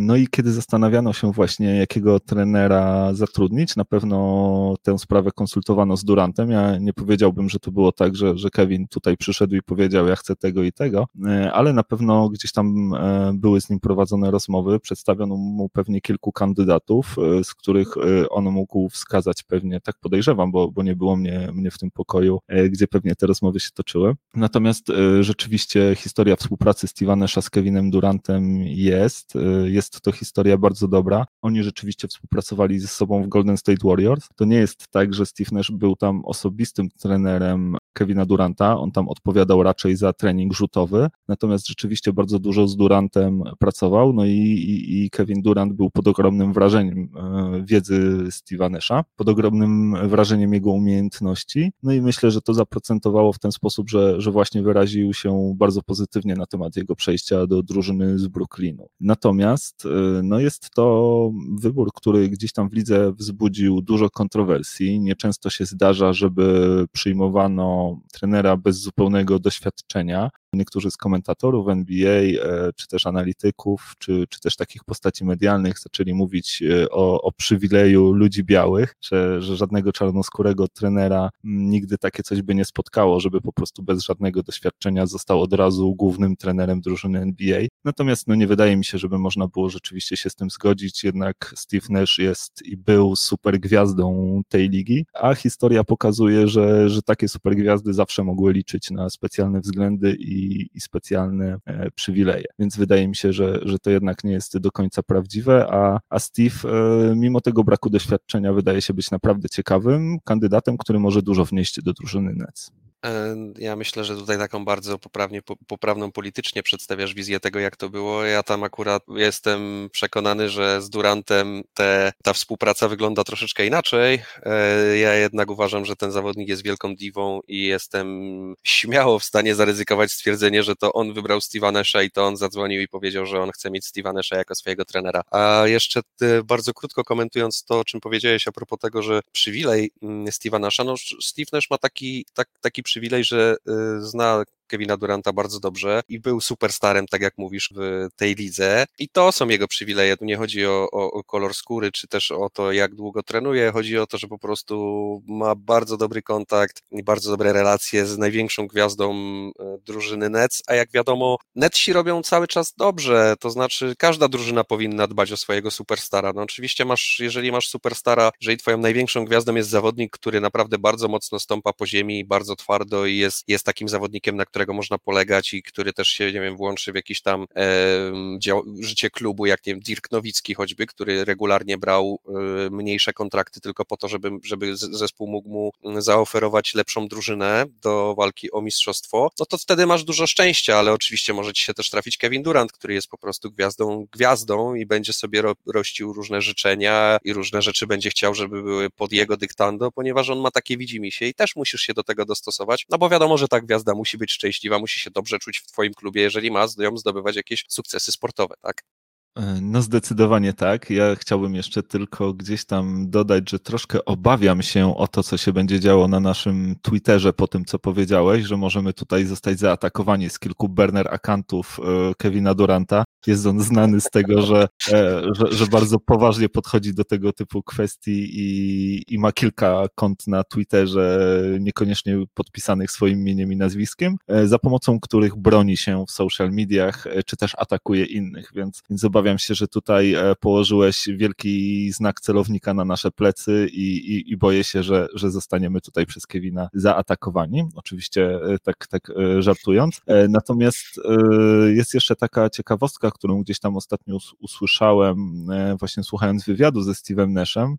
No i kiedy zastanawiano się właśnie, jakiego trenera zatrudnić, na pewno tę sprawę konsultowano z Durantem. Ja nie powiedziałbym, że to było tak, że, że Kevin tutaj przyszedł i powiedział, ja chcę tego i tego, ale na pewno gdzieś tam były z nim prowadzone rozmowy, przedstawiono mu pewnie kilku kandydatów, z których on mógł wskazać pewnie, tak podejrzewam, bo, bo nie było mnie, mnie w tym pokoju, gdzie pewnie te rozmowy się toczyły. Natomiast rzeczywiście historia współpracy Steve'a z Kevinem Durantem jest. Jest to historia bardzo dobra. Oni rzeczywiście współpracowali ze sobą w Golden State Warriors. To nie jest tak, że Steve Nash był tam osobistym trenerem Kevina Duranta. On tam odpowiadał raczej za trening rzutowy, natomiast rzeczywiście bardzo dużo z Durantem pracował. No i, i, i Kevin Durant był pod ogromnym wrażeniem e, wiedzy Steve'a Nasha, pod ogromnym wrażeniem jego umiejętności. No i myślę, że to zaprocentowało w ten sposób, że, że właśnie wyraził się bardzo pozytywnie na temat jego przejścia do drużyny z Brooklynu. Natomiast e, no jest to wybór, który gdzieś tam w lidze wzbudził dużo kontrowersji. Nieczęsto się zdarza, żeby przyjmowano trenera bez zupełnego doświadczenia. Niektórzy z komentatorów NBA, e, czy też analityków, czy, czy też takich postaci medialnych zaczęli mówić e, o, o przywileju ludzi białych, że, że żadnego czarnoskórego trenera nigdy takie coś by nie spotkało, żeby po prostu bez żadnego doświadczenia został od razu głównym trenerem drużyny NBA. Natomiast no, nie wydaje mi się, żeby można było rzeczywiście się z tym zgodzić, jednak Steve Nash jest i był super gwiazdą tej ligi, a historia pokazuje, że, że takie super gwiazdy zawsze mogły liczyć na specjalne względy i i, specjalne e, przywileje. Więc wydaje mi się, że, że to jednak nie jest do końca prawdziwe, a, a Steve, e, mimo tego braku doświadczenia, wydaje się być naprawdę ciekawym kandydatem, który może dużo wnieść do drużyny Nets. E, ja myślę, że tutaj taką bardzo poprawnie, poprawną politycznie przedstawiasz wizję tego, jak to było. Ja tam akurat jestem przekonany, że z Durantem te, ta współpraca wygląda troszeczkę inaczej. E, ja jednak uważam, że ten zawodnik jest wielką diwą i jestem śmiało w stanie zaryzykować stwierdzenie, że to on wybrał Steve'a Nasha i to on zadzwonił i powiedział, że on chce mieć Steve'a Nasha jako swojego trenera. A jeszcze bardzo krótko komentując to, o czym powiedziałeś a propos tego, że przywilej mm, Steve'a Nasha, no Steve Nash ma taki, tak, taki przywilej, że y, zna Kevina Duranta bardzo dobrze i był superstarem, tak jak mówisz, w tej lidze. I to są jego przywileje. Tu nie chodzi o, o, o kolor skóry, czy też o to, jak długo trenuje. Chodzi o to, że po prostu ma bardzo dobry kontakt i bardzo dobre relacje z największą gwiazdą e, drużyny Nets. A jak wiadomo, Netsi robią cały czas dobrze. To znaczy, każda drużyna powinna dbać o swojego superstara. No oczywiście masz, jeżeli masz superstara, jeżeli twoją największą gwiazdą jest zawodnik, który naprawdę bardzo mocno stąpa po ziemi, bardzo twardo i jest, jest takim zawodnikiem, na którego którego można polegać i który też się, nie wiem, włączy w jakieś tam e, dział, życie klubu, jak nie wiem, Dirk Nowicki choćby, który regularnie brał e, mniejsze kontrakty tylko po to, żeby, żeby zespół mógł mu zaoferować lepszą drużynę do walki o mistrzostwo, no to wtedy masz dużo szczęścia, ale oczywiście może ci się też trafić Kevin Durant, który jest po prostu gwiazdą, gwiazdą i będzie sobie ro, rościł różne życzenia i różne rzeczy będzie chciał, żeby były pod jego dyktando, ponieważ on ma takie widzimisię i też musisz się do tego dostosować, no bo wiadomo, że ta gwiazda musi być szczęśliwa szczęśliwa, musi się dobrze czuć w twoim klubie, jeżeli ma ją zdobywać jakieś sukcesy sportowe, tak? E, no zdecydowanie tak. Ja chciałbym jeszcze tylko gdzieś tam dodać, że troszkę obawiam się o to, co się będzie działo na naszym Twitterze po tym, co powiedziałeś, że możemy tutaj zostać zaatakowani z kilku burner akantów e, Kevina Duranta. Jest on znany z tego, że, e, że, że, bardzo poważnie podchodzi do tego typu kwestii i, i ma kilka kont na Twitterze, niekoniecznie podpisanych swoim imieniem i nazwiskiem, za pomocą których broni się w social mediach, czy też atakuje innych, więc, więc obawiam obawiam się, że tutaj e, położyłeś wielki znak celownika na nasze plecy i, i, i boję się, że, że zostaniemy tutaj przez Kevina zaatakowani. Oczywiście e, tak, tak e, żartując. Natomiast jest jeszcze taka ciekawostka, którą gdzieś tam ostatnio usłyszałem, właśnie słuchając wywiadu ze Steve'em Nashem.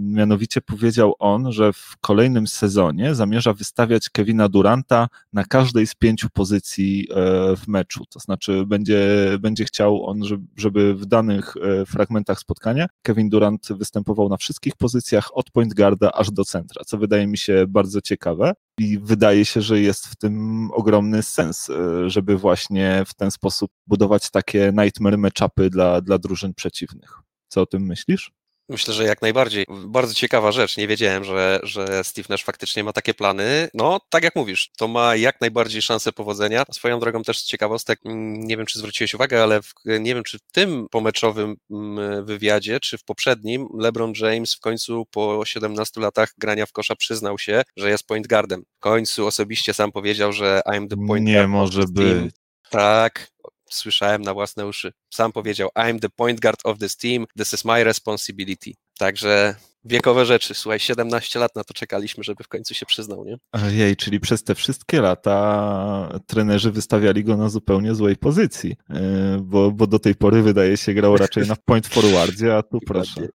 Mianowicie powiedział on, że w kolejnym sezonie zamierza wystawiać Kevina Duranta na każdej z pięciu pozycji w meczu. To znaczy będzie, będzie chciał on, żeby żeby w danych e, fragmentach spotkania Kevin Durant występował na wszystkich pozycjach od point guarda aż do centra, co wydaje mi się bardzo ciekawe i wydaje się, że jest w tym ogromny sens, e, żeby właśnie w ten sposób budować takie nightmare matchupy dla, dla drużyn przeciwnych. Co o tym myślisz? Myślę, że jak najbardziej. Bardzo ciekawa rzecz. Nie wiedziałem, że, że Steve Nash faktycznie ma takie plany. No, tak jak mówisz, to ma jak najbardziej szansę powodzenia. Swoją drogą też ciekawostek, mm, nie wiem, czy zwróciłeś uwagę, ale w, nie wiem, czy w tym pomeczowym mm, wywiadzie, czy w poprzednim, LeBron James w końcu po 17 latach grania w kosza przyznał się, że jest point guardem. W końcu osobiście sam powiedział, że I'm the point Nie guard. może być. Tak, słyszałem na własne uszy. Sam powiedział, I'm the point guard of this team, this is my responsibility. Także wiekowe rzeczy, słuchaj, 17 lat na to czekaliśmy, żeby w końcu się przyznał, nie? Jej, czyli przez te wszystkie lata trenerzy wystawiali go na zupełnie złej pozycji, e, bo, bo do tej pory wydaje się grał raczej na point forwardzie, a tu proszę.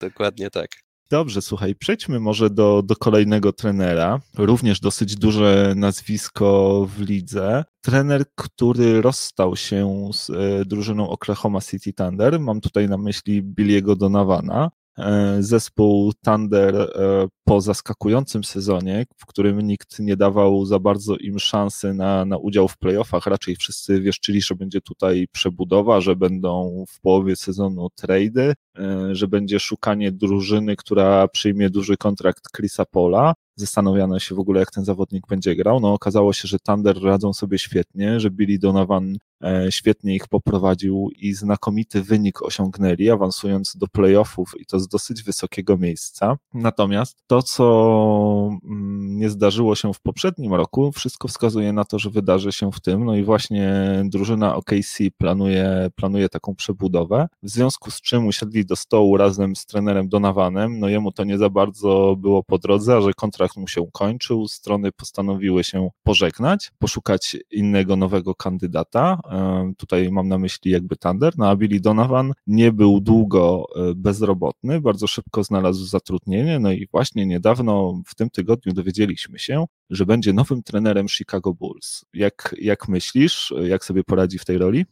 Dokładnie tak. Dobrze, słuchaj, przejdźmy może do, do kolejnego trenera. Również dosyć duże nazwisko w lidze. Trener, który rozstał się z e, drużyną Oklahoma City Thunder. Mam tutaj na myśli Billiego Donavana. E, zespół Thunder e, po zaskakującym sezonie, w którym nikt nie dawał za bardzo im szansy na, na udział w playoffach, raczej wszyscy wieszczyli, że będzie tutaj przebudowa, że będą w połowie sezonu trady, e, że będzie szukanie drużyny, która przyjmie duży kontrakt Chrisa Pola. Zastanawiano się w ogóle, jak ten zawodnik będzie grał. No, okazało się, że Thunder radzą sobie świetnie, że Billy Donovan E, świetnie ich poprowadził i znakomity wynik osiągnęli, awansując do playoffów i to z dosyć wysokiego miejsca. Natomiast to, co mm, nie zdarzyło się w poprzednim roku, wszystko wskazuje na to, że wydarzy się w tym. No i właśnie drużyna OKC planuje, planuje taką przebudowę, w związku z czym usiedli do stołu razem z trenerem Donavanem. No jemu to nie za bardzo było po drodze, a że kontrakt mu się kończył, strony postanowiły się pożegnać, poszukać innego nowego kandydata. Tutaj mam na myśli jakby Thunder, no a Billy Donovan nie był długo e, bezrobotny, bardzo szybko znalazł zatrudnienie, no i właśnie niedawno w tym tygodniu dowiedzieliśmy się, że będzie nowym trenerem Chicago Bulls. Jak, jak myślisz, jak sobie poradzi w tej roli?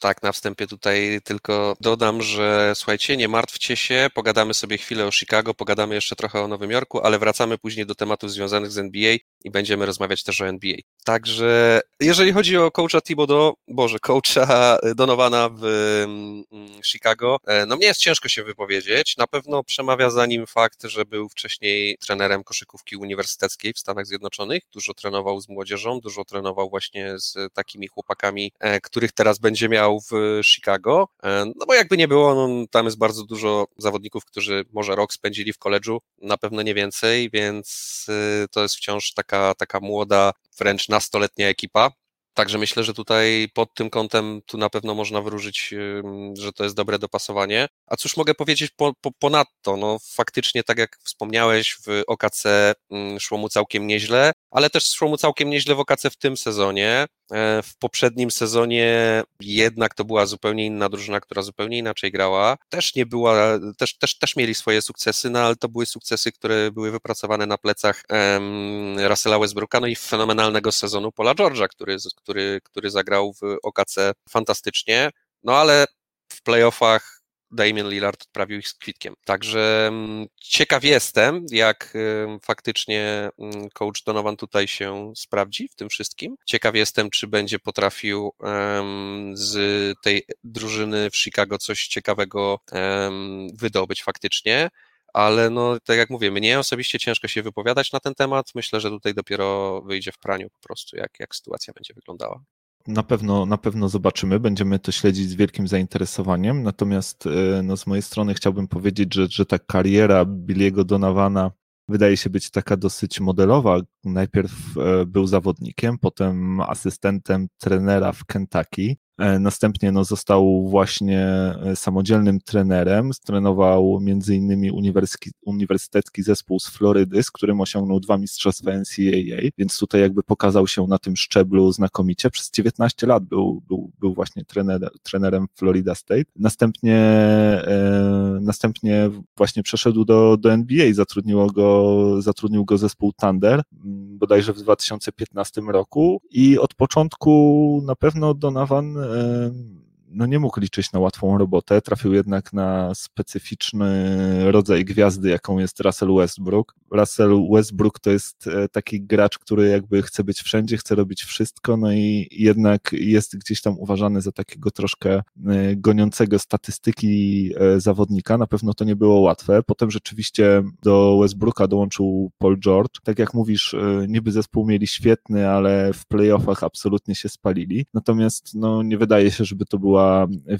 Tak, na wstępie tutaj tylko dodam, że słuchajcie, nie martwcie się, pogadamy sobie chwilę o Chicago, pogadamy jeszcze trochę o Nowym Jorku, ale wracamy później do tematów związanych z NBA i będziemy rozmawiać też o NBA. Także jeżeli chodzi o coacha Thibodeau, Boże, coacha Donowana w mm, Chicago, e, no mnie jest ciężko się wypowiedzieć. Na pewno przemawia za nim fakt, że był wcześniej trenerem koszykówki uniwersyteckiej w Stanach Zjednoczonych, dużo trenował z młodzieżą, dużo trenował właśnie z takimi chłopakami, e, których teraz będzie miał w Chicago. E, no bo jakby nie było, no, tam jest bardzo dużo zawodników, którzy może rok spędzili w koledżu, na pewno nie więcej, więc to jest wciąż taka, taka młoda, wręcz nastoletnia ekipa. Także myślę, że tutaj pod tym kątem tu na pewno można wróżyć, że to jest dobre dopasowanie. A cóż mogę powiedzieć po, po, ponadto? No faktycznie, tak jak wspomniałeś, w OKC szło mu całkiem nieźle, ale też szło mu całkiem nieźle w OKC w tym sezonie. E, w poprzednim sezonie jednak to była zupełnie inna drużyna, która zupełnie inaczej grała. Też nie była, też, też, też mieli swoje sukcesy, no ale to były sukcesy, które były wypracowane na plecach um, Russella Westbrooka, no i fenomenalnego sezonu Paula George'a, który, który, który zagrał w OKC fantastycznie. No ale w playoffach Damian Lillard odprawił ich z kwitkiem. Także mm, ciekaw jestem, jak faktycznie mm, coach Donovan tutaj się sprawdzi w tym wszystkim. Ciekaw jestem, czy będzie potrafił z tej drużyny w Chicago coś ciekawego wydobyć faktycznie ale no, tak jak mówię, mnie osobiście ciężko się wypowiadać na ten temat. Myślę, że tutaj dopiero wyjdzie w praniu po prostu, jak, jak sytuacja będzie wyglądała na pewno, na pewno zobaczymy, będziemy to śledzić z wielkim zainteresowaniem. Natomiast e, no, z mojej strony chciałbym powiedzieć, że, że ta kariera Billiego Donavana wydaje się być taka dosyć modelowa. Najpierw e, był zawodnikiem, potem asystentem trenera w Kentucky. E, następnie no, został właśnie e, samodzielnym trenerem. Strenował między innymi uniwersytecki zespół z Florydy, z którym osiągnął dwa mistrzostwa NCAA, więc tutaj jakby pokazał się na tym szczeblu znakomicie. Przez 19 lat był, był, był właśnie trener, trenerem Florida State. Następnie, e, następnie właśnie przeszedł do, do NBA, zatrudniło go, zatrudnił go zespół Thunder, bodajże w 2015 roku i od początku na pewno Donovan no nie mógł liczyć na łatwą robotę, trafił jednak na specyficzny rodzaj gwiazdy, jaką jest Russell Westbrook. Russell Westbrook to jest e, taki gracz, który jakby chce być wszędzie, chce robić wszystko, no i jednak jest gdzieś tam uważany za takiego troszkę e, goniącego statystyki e, zawodnika. Na pewno to nie było łatwe. Potem rzeczywiście do Westbrooka dołączył Paul George. Tak jak mówisz, niby zespół mieli świetny, ale w playoffach absolutnie się spalili. Natomiast no, nie wydaje się, żeby to była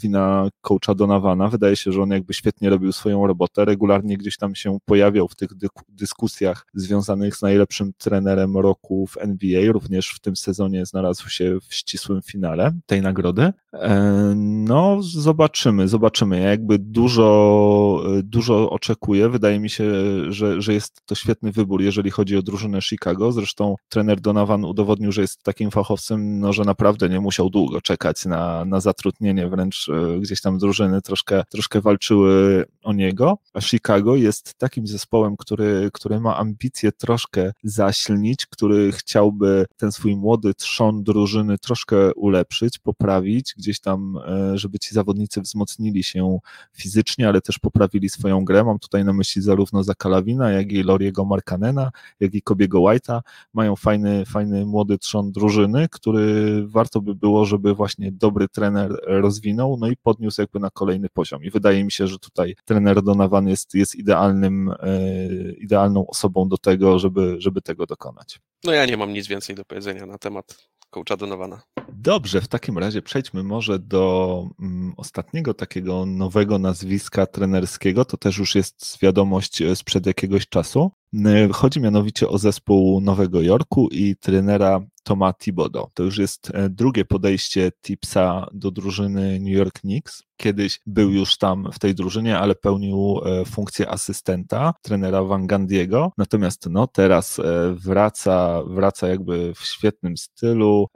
wina coacha Donavana. Wydaje się, że on jakby świetnie robił swoją robotę, regularnie gdzieś tam się pojawiał w tych dyskusjach związanych z najlepszym trenerem roku w NBA, również w tym sezonie znalazł się w ścisłym finale tej nagrody. E, no, zobaczymy, zobaczymy. Ja jakby dużo, dużo oczekuję. Wydaje mi się, że, że jest to świetny wybór, jeżeli chodzi o drużynę Chicago. Zresztą trener Donovan udowodnił, że jest takim fachowcem, no, że naprawdę nie musiał długo czekać na, na zatrudnienie, wręcz e, gdzieś tam drużyny troszkę, troszkę walczyły o niego. A Chicago jest takim zespołem, który, który ma ambicje troszkę zasilnić, który chciałby ten swój młody trzon drużyny troszkę ulepszyć, poprawić, gdzieś tam, e, żeby ci zawodnicy wzmocnili się fizycznie, ale też poprawili swoją grę. Mam tutaj na myśli zarówno Zakalawina, jak i Loriego Markanena, jak i Kobiego White'a. Mają fajny, fajny młody trzon drużyny, który warto by było, żeby właśnie dobry trener rozwinął, no i podniósł jakby na kolejny poziom. I wydaje mi się, że tutaj trener Donovan jest, jest idealnym, e, idealną osobą do tego, żeby, żeby tego dokonać. No ja nie mam nic więcej do powiedzenia na temat coacha Donowana. Dobrze, w takim razie przejdźmy może do mm, ostatniego takiego nowego nazwiska trenerskiego. To też już jest wiadomość e, sprzed jakiegoś czasu. Chodzi mianowicie o zespół Nowego Jorku i trenera Toma Thibodeau. To już jest e, drugie podejście Tipsa do drużyny New York Knicks. Kiedyś był już tam w tej drużynie, ale pełnił e, funkcję asystenta trenera Van Gandiego. Natomiast no, teraz wraca, wraca jakby w świetnym stylu,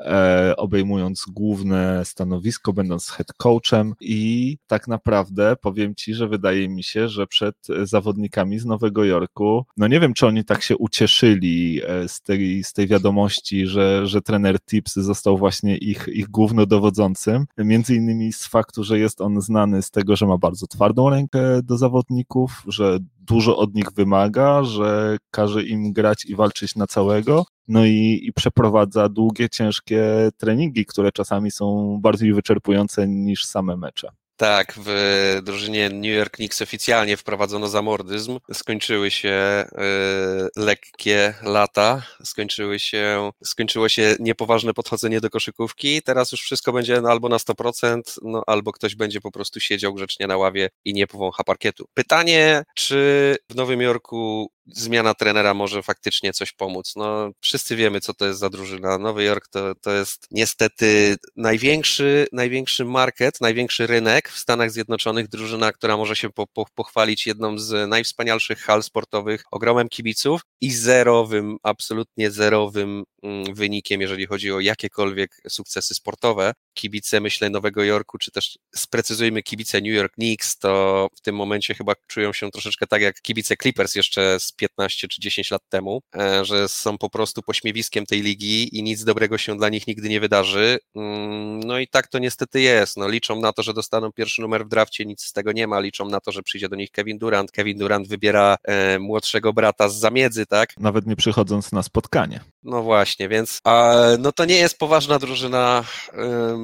obejmując główne stanowisko, będąc head coachem i tak naprawdę powiem Ci, że wydaje mi się, że przed zawodnikami z Nowego Jorku, no nie wiem, czy oni tak się ucieszyli z tej, z tej wiadomości, że że, trener Tips został właśnie ich, ich głównodowodzącym, między innymi z faktu, że jest on znany z tego, że ma bardzo twardą rękę do zawodników, że dużo od nich wymaga, że każe im grać i walczyć na całego, no i, i przeprowadza długie, ciężkie treningi, które czasami są bardziej wyczerpujące niż same mecze. Tak, w drużynie New York Knicks oficjalnie wprowadzono zamordyzm. Skończyły się y, lekkie lata, skończyły się, skończyło się niepoważne podchodzenie do koszykówki. Teraz już wszystko będzie no, albo na 100%, no, albo ktoś będzie po prostu siedział grzecznie na ławie i nie powącha parkietu. Pytanie, czy w Nowym Jorku zmiana trenera może faktycznie coś pomóc. No, wszyscy wiemy, co to jest za drużyna. Nowy Jork to, to jest niestety największy, największy market, największy rynek w Stanach Zjednoczonych, drużyna, która może się po, po, pochwalić jedną z najwspanialszych hal sportowych, ogromem kibiców i zerowym, absolutnie zerowym mm, wynikiem, jeżeli chodzi o jakiekolwiek sukcesy sportowe. Kibice, myślę, Nowego Jorku, czy też sprecyzujmy kibice New York Knicks, to w tym momencie chyba czują się troszeczkę tak jak kibice Clippers jeszcze z 15 czy 10 lat temu, e, że są po prostu pośmiewiskiem tej ligi i nic dobrego się dla nich nigdy nie wydarzy. Mm, no i tak to niestety jest. No, liczą na to, że dostaną pierwszy numer w drafcie, nic z tego nie ma. Liczą na to, że przyjdzie do nich Kevin Durant. Kevin Durant wybiera e, młodszego brata z zamiedzy, tak? Nawet nie przychodząc na spotkanie. No właśnie, więc a, no to nie jest poważna drużyna,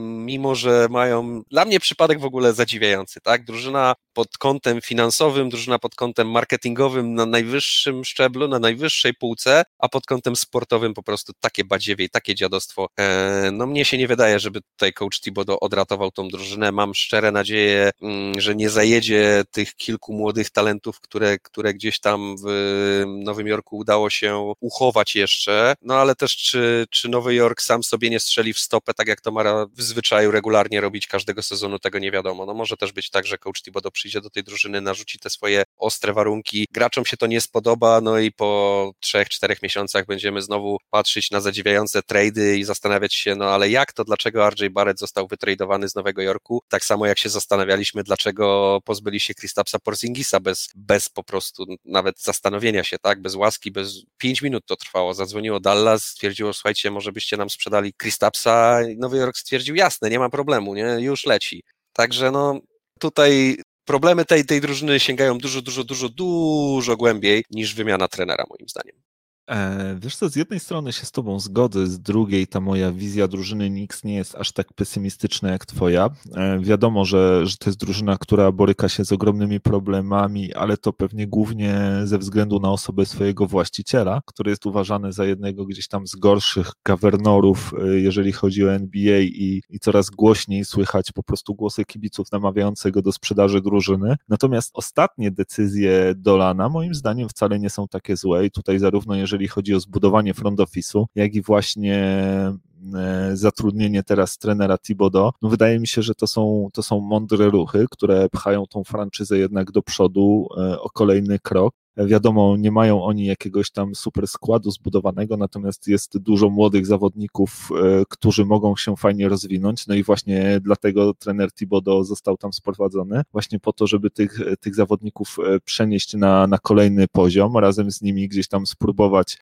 mimo że mają dla mnie przypadek w ogóle zadziwiający, tak? Drużyna pod kątem finansowym, drużyna pod kątem marketingowym na najwyższym szczeblu, na najwyższej półce, a pod kątem sportowym po prostu takie badziewie i takie dziadostwo. E, no mnie się nie wydaje, żeby tutaj coach Thibodeau odratował tą drużynę. Mam szczere nadzieję, mm, że nie zajedzie tych kilku młodych talentów, które, które gdzieś tam w Nowym Jorku udało się uchować jeszcze. No ale też czy, czy Nowy Jork sam sobie nie strzeli w stopę, tak jak to ma w zwyczaju regularnie robić każdego sezonu, tego nie wiadomo. No może też być tak, że coach Thibodeau przyjdzie do tej drużyny, narzuci te swoje ostre warunki. Graczom się to nie spodoba, no i po trzech, czterech miesiącach będziemy znowu patrzeć na zadziwiające trady i zastanawiać się, no ale jak to, dlaczego RJ Barrett został wytradowany z Nowego Jorku? Tak samo jak się zastanawialiśmy, dlaczego pozbyli się Kristapsa Porzingisa bez, bez po prostu nawet zastanowienia się, tak? Bez łaski, bez pięć minut to trwało. Zadzwoniło Dallas, stwierdziło, słuchajcie, może byście nam sprzedali Kristapsa. Nowy Jork stwierdził, jasne, nie ma problemu, nie? Już leci. Także no tutaj problemy tej, tej drużyny sięgają dużo, dużo, dużo, dużo głębiej niż wymiana trenera, moim zdaniem. E, wiesz co, z jednej strony się z tobą zgodzę, z drugiej ta moja wizja drużyny Nix nie jest aż tak pesymistyczna jak twoja. E, wiadomo, że, że to jest drużyna, która boryka się z ogromnymi problemami, ale to pewnie głównie ze względu na osobę swojego właściciela, który jest uważany za jednego gdzieś tam z gorszych gawernorów, e, jeżeli chodzi o NBA i, i coraz głośniej słychać po prostu głosy kibiców namawiających go do sprzedaży drużyny. Natomiast ostatnie decyzje Dolana moim zdaniem wcale nie są takie złe i tutaj zarówno jeżeli jeżeli chodzi o zbudowanie front office'u, jak i właśnie e, zatrudnienie teraz trenera Thibodeau, no wydaje mi się, że to są, to są mądre ruchy, które pchają tą franczyzę jednak do przodu e, o kolejny krok. Wiadomo, nie mają oni jakiegoś tam super składu zbudowanego, natomiast jest dużo młodych zawodników, e, którzy mogą się fajnie rozwinąć. No i właśnie dlatego trener Thibodeau został tam sprowadzony, właśnie po to, żeby tych, tych zawodników e, przenieść na, na kolejny poziom, razem z nimi gdzieś tam spróbować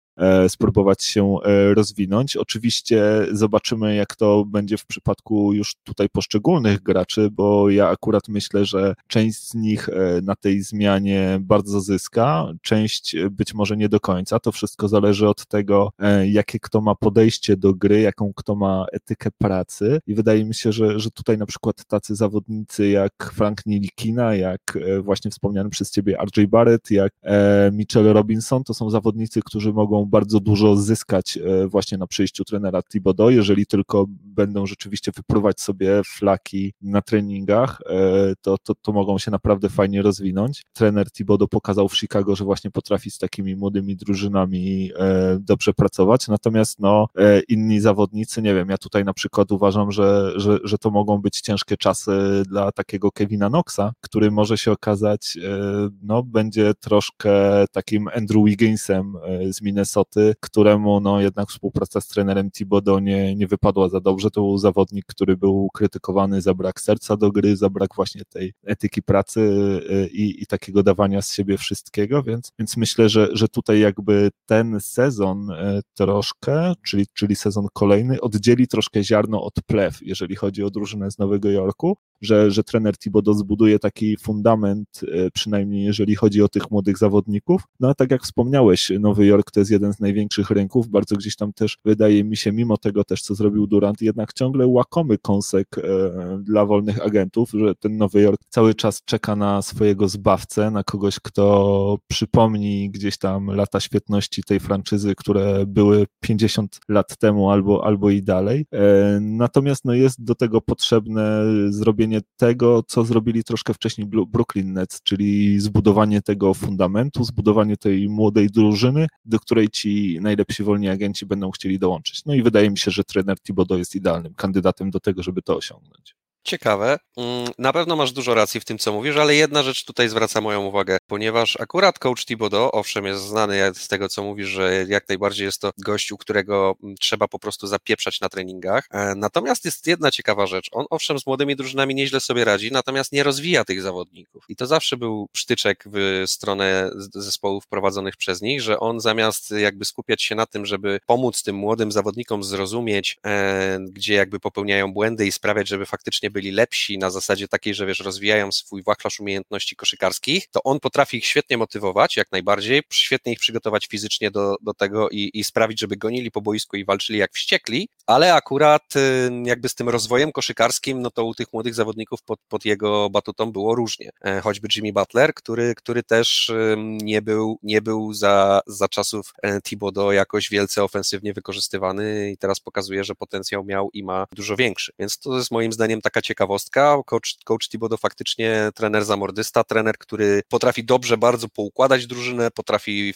spróbować się e, rozwinąć. Oczywiście zobaczymy, jak to będzie w przypadku już tutaj poszczególnych graczy, bo ja akurat myślę, że część z nich e, na tej zmianie bardzo zyska, część być może nie do końca. To wszystko zależy od tego, jakie kto ma podejście do gry, jaką kto ma etykę pracy. I wydaje mi się, że, że tutaj na przykład tacy zawodnicy jak Frank Nilikina, jak właśnie wspomniany przez ciebie RJ Barrett, jak Mitchell Robinson, to są zawodnicy, którzy mogą bardzo dużo zyskać e, właśnie na przyjściu trenera Thibodeau, jeżeli tylko będą rzeczywiście wyprówać sobie flaki na treningach, e, to, to, to mogą się naprawdę fajnie rozwinąć. Trener Thibodeau pokazał w Chicago, że właśnie potrafi z takimi młodymi drużynami e, dobrze pracować, natomiast no, inni zawodnicy, nie wiem, ja tutaj na przykład uważam, że, że, że to mogą być ciężkie czasy dla takiego Kevina Knoxa, który może się okazać, no, będzie troszkę takim Andrew Wigginsem z Minnesota, Minnesoty, któremu no jednak współpraca z trenerem Thibodeau nie, nie wypadła za dobrze. To był zawodnik, który był krytykowany za brak serca do gry, za brak właśnie tej etyki pracy y, i, i takiego dawania z siebie wszystkiego, więc, więc myślę, że, że tutaj jakby ten sezon y, troszkę, czyli, czyli sezon kolejny, oddzieli troszkę ziarno od plew, jeżeli chodzi o drużynę z Nowego Jorku, że, że trener Thibodeau zbuduje taki fundament, y, przynajmniej jeżeli chodzi o tych młodych zawodników. No a tak jak wspomniałeś, Nowy Jork to jest jeden z największych rynków, bardzo gdzieś tam też wydaje mi się, mimo tego też, co zrobił Durant, jednak ciągle łakomy kąsek e, dla wolnych agentów, że ten Nowy Jork cały czas czeka na swojego zbawcę, na kogoś, kto przypomni gdzieś tam lata świetności tej franczyzy, które były 50 lat temu albo, albo i dalej. E, natomiast no, jest do tego potrzebne zrobienie tego, co zrobili troszkę wcześniej Brooklyn Nets, czyli zbudowanie tego fundamentu, zbudowanie tej młodej drużyny, do której ci najlepsi wolni agenci będą chcieli dołączyć. No i wydaje mi się, że trener Thibodeau jest idealnym kandydatem do tego, żeby to osiągnąć. Ciekawe. Mm, na pewno masz dużo racji w tym, co mówisz, ale jedna rzecz tutaj zwraca moją uwagę, ponieważ akurat coach Thibodeau, owszem, jest znany z tego, co mówisz, że jak najbardziej jest to gość, u którego mm, trzeba po prostu zapieprzać na treningach. E, natomiast jest jedna ciekawa rzecz. On owszem z młodymi drużynami nieźle sobie radzi, natomiast nie rozwija tych zawodników. I to zawsze był przytyczek w stronę zespołów prowadzonych przez nich, że on zamiast jakby skupiać się na tym, żeby pomóc tym młodym zawodnikom zrozumieć, e, gdzie jakby popełniają błędy i sprawiać, żeby faktycznie byli lepsi na zasadzie takiej, że wiesz, rozwijają swój wachlarz umiejętności koszykarskich, to on potrafi ich świetnie motywować, jak najbardziej, świetnie ich przygotować fizycznie do, do tego i, i sprawić, żeby gonili po boisku i walczyli jak wściekli, ale akurat y, jakby z tym rozwojem koszykarskim, no to u tych młodych zawodników pod, pod jego batutą było różnie. E, choćby Jimmy Butler, który, który też nie był, nie był za, za czasów e, Thibodeau jakoś wielce ofensywnie wykorzystywany i teraz pokazuje, że potencjał miał i ma dużo większy. Więc to jest moim zdaniem taka ciekawostka. Coach, coach Thibodeau faktycznie trener zamordysta, trener, który potrafi dobrze bardzo poukładać drużynę, potrafi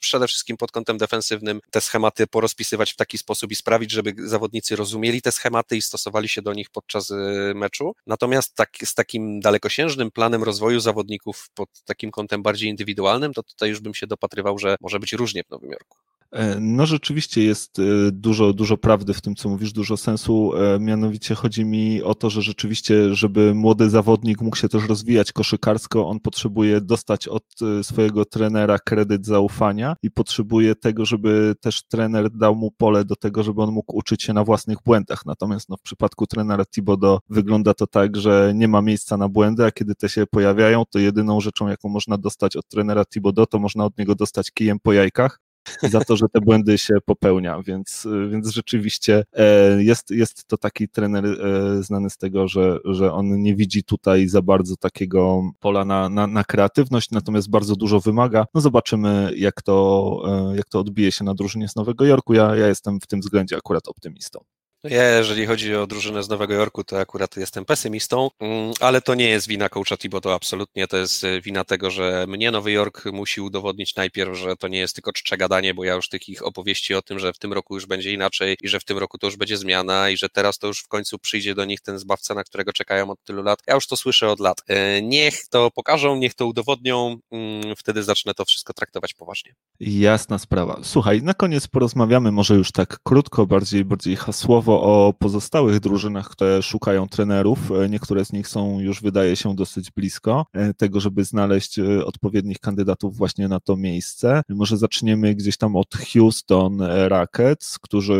przede wszystkim pod kątem defensywnym te schematy porozpisywać w taki sposób i sprawić, żeby zawodnicy rozumieli te schematy i stosowali się do nich podczas y, meczu. Natomiast tak, z takim dalekosiężnym planem rozwoju zawodników pod takim kątem bardziej indywidualnym, to tutaj już bym się dopatrywał, że może być różnie w Nowym Jorku. E, no rzeczywiście jest e, dużo, dużo prawdy w tym, co mówisz, dużo sensu. E, mianowicie chodzi mi o to, że rzeczywiście, żeby młody zawodnik mógł się też rozwijać koszykarsko, on potrzebuje dostać od swojego trenera kredyt zaufania i potrzebuje tego, żeby też trener dał mu pole do tego, żeby on mógł uczyć się na własnych błędach. Natomiast no, w przypadku trenera Thibodeau wygląda to tak, że nie ma miejsca na błędy, a kiedy te się pojawiają, to jedyną rzeczą, jaką można dostać od trenera Thibodeau, to można od niego dostać kijem po jajkach, za to, że te błędy się popełnia, więc, więc rzeczywiście e, jest, jest to taki trener e, znany z tego, że, że on nie widzi tutaj za bardzo takiego pola na, na, na kreatywność, natomiast bardzo dużo wymaga. No zobaczymy, jak to, e, jak to odbije się na drużynie z Nowego Jorku. Ja, ja jestem w tym względzie akurat optymistą. Ja, jeżeli chodzi o drużynę z Nowego Jorku, to akurat jestem pesymistą, mm, ale to nie jest wina coacha to absolutnie, to jest e, wina tego, że mnie Nowy Jork musi udowodnić najpierw, że to nie jest tylko czcze gadanie, bo ja już tych ich opowieści o tym, że w tym roku już będzie inaczej i że w tym roku to już będzie zmiana i że teraz to już w końcu przyjdzie do nich ten zbawca, na którego czekają od tylu lat. Ja już to słyszę od lat. E, niech to pokażą, niech to udowodnią, mm, wtedy zacznę to wszystko traktować poważnie. Jasna sprawa. Słuchaj, na koniec porozmawiamy może już tak krótko, bardziej, bardziej hasłowo o pozostałych drużynach, które szukają trenerów. E, niektóre z nich są już, wydaje się, dosyć blisko e, tego, żeby znaleźć e, odpowiednich kandydatów właśnie na to miejsce. Może zaczniemy gdzieś tam od Houston Rockets, którzy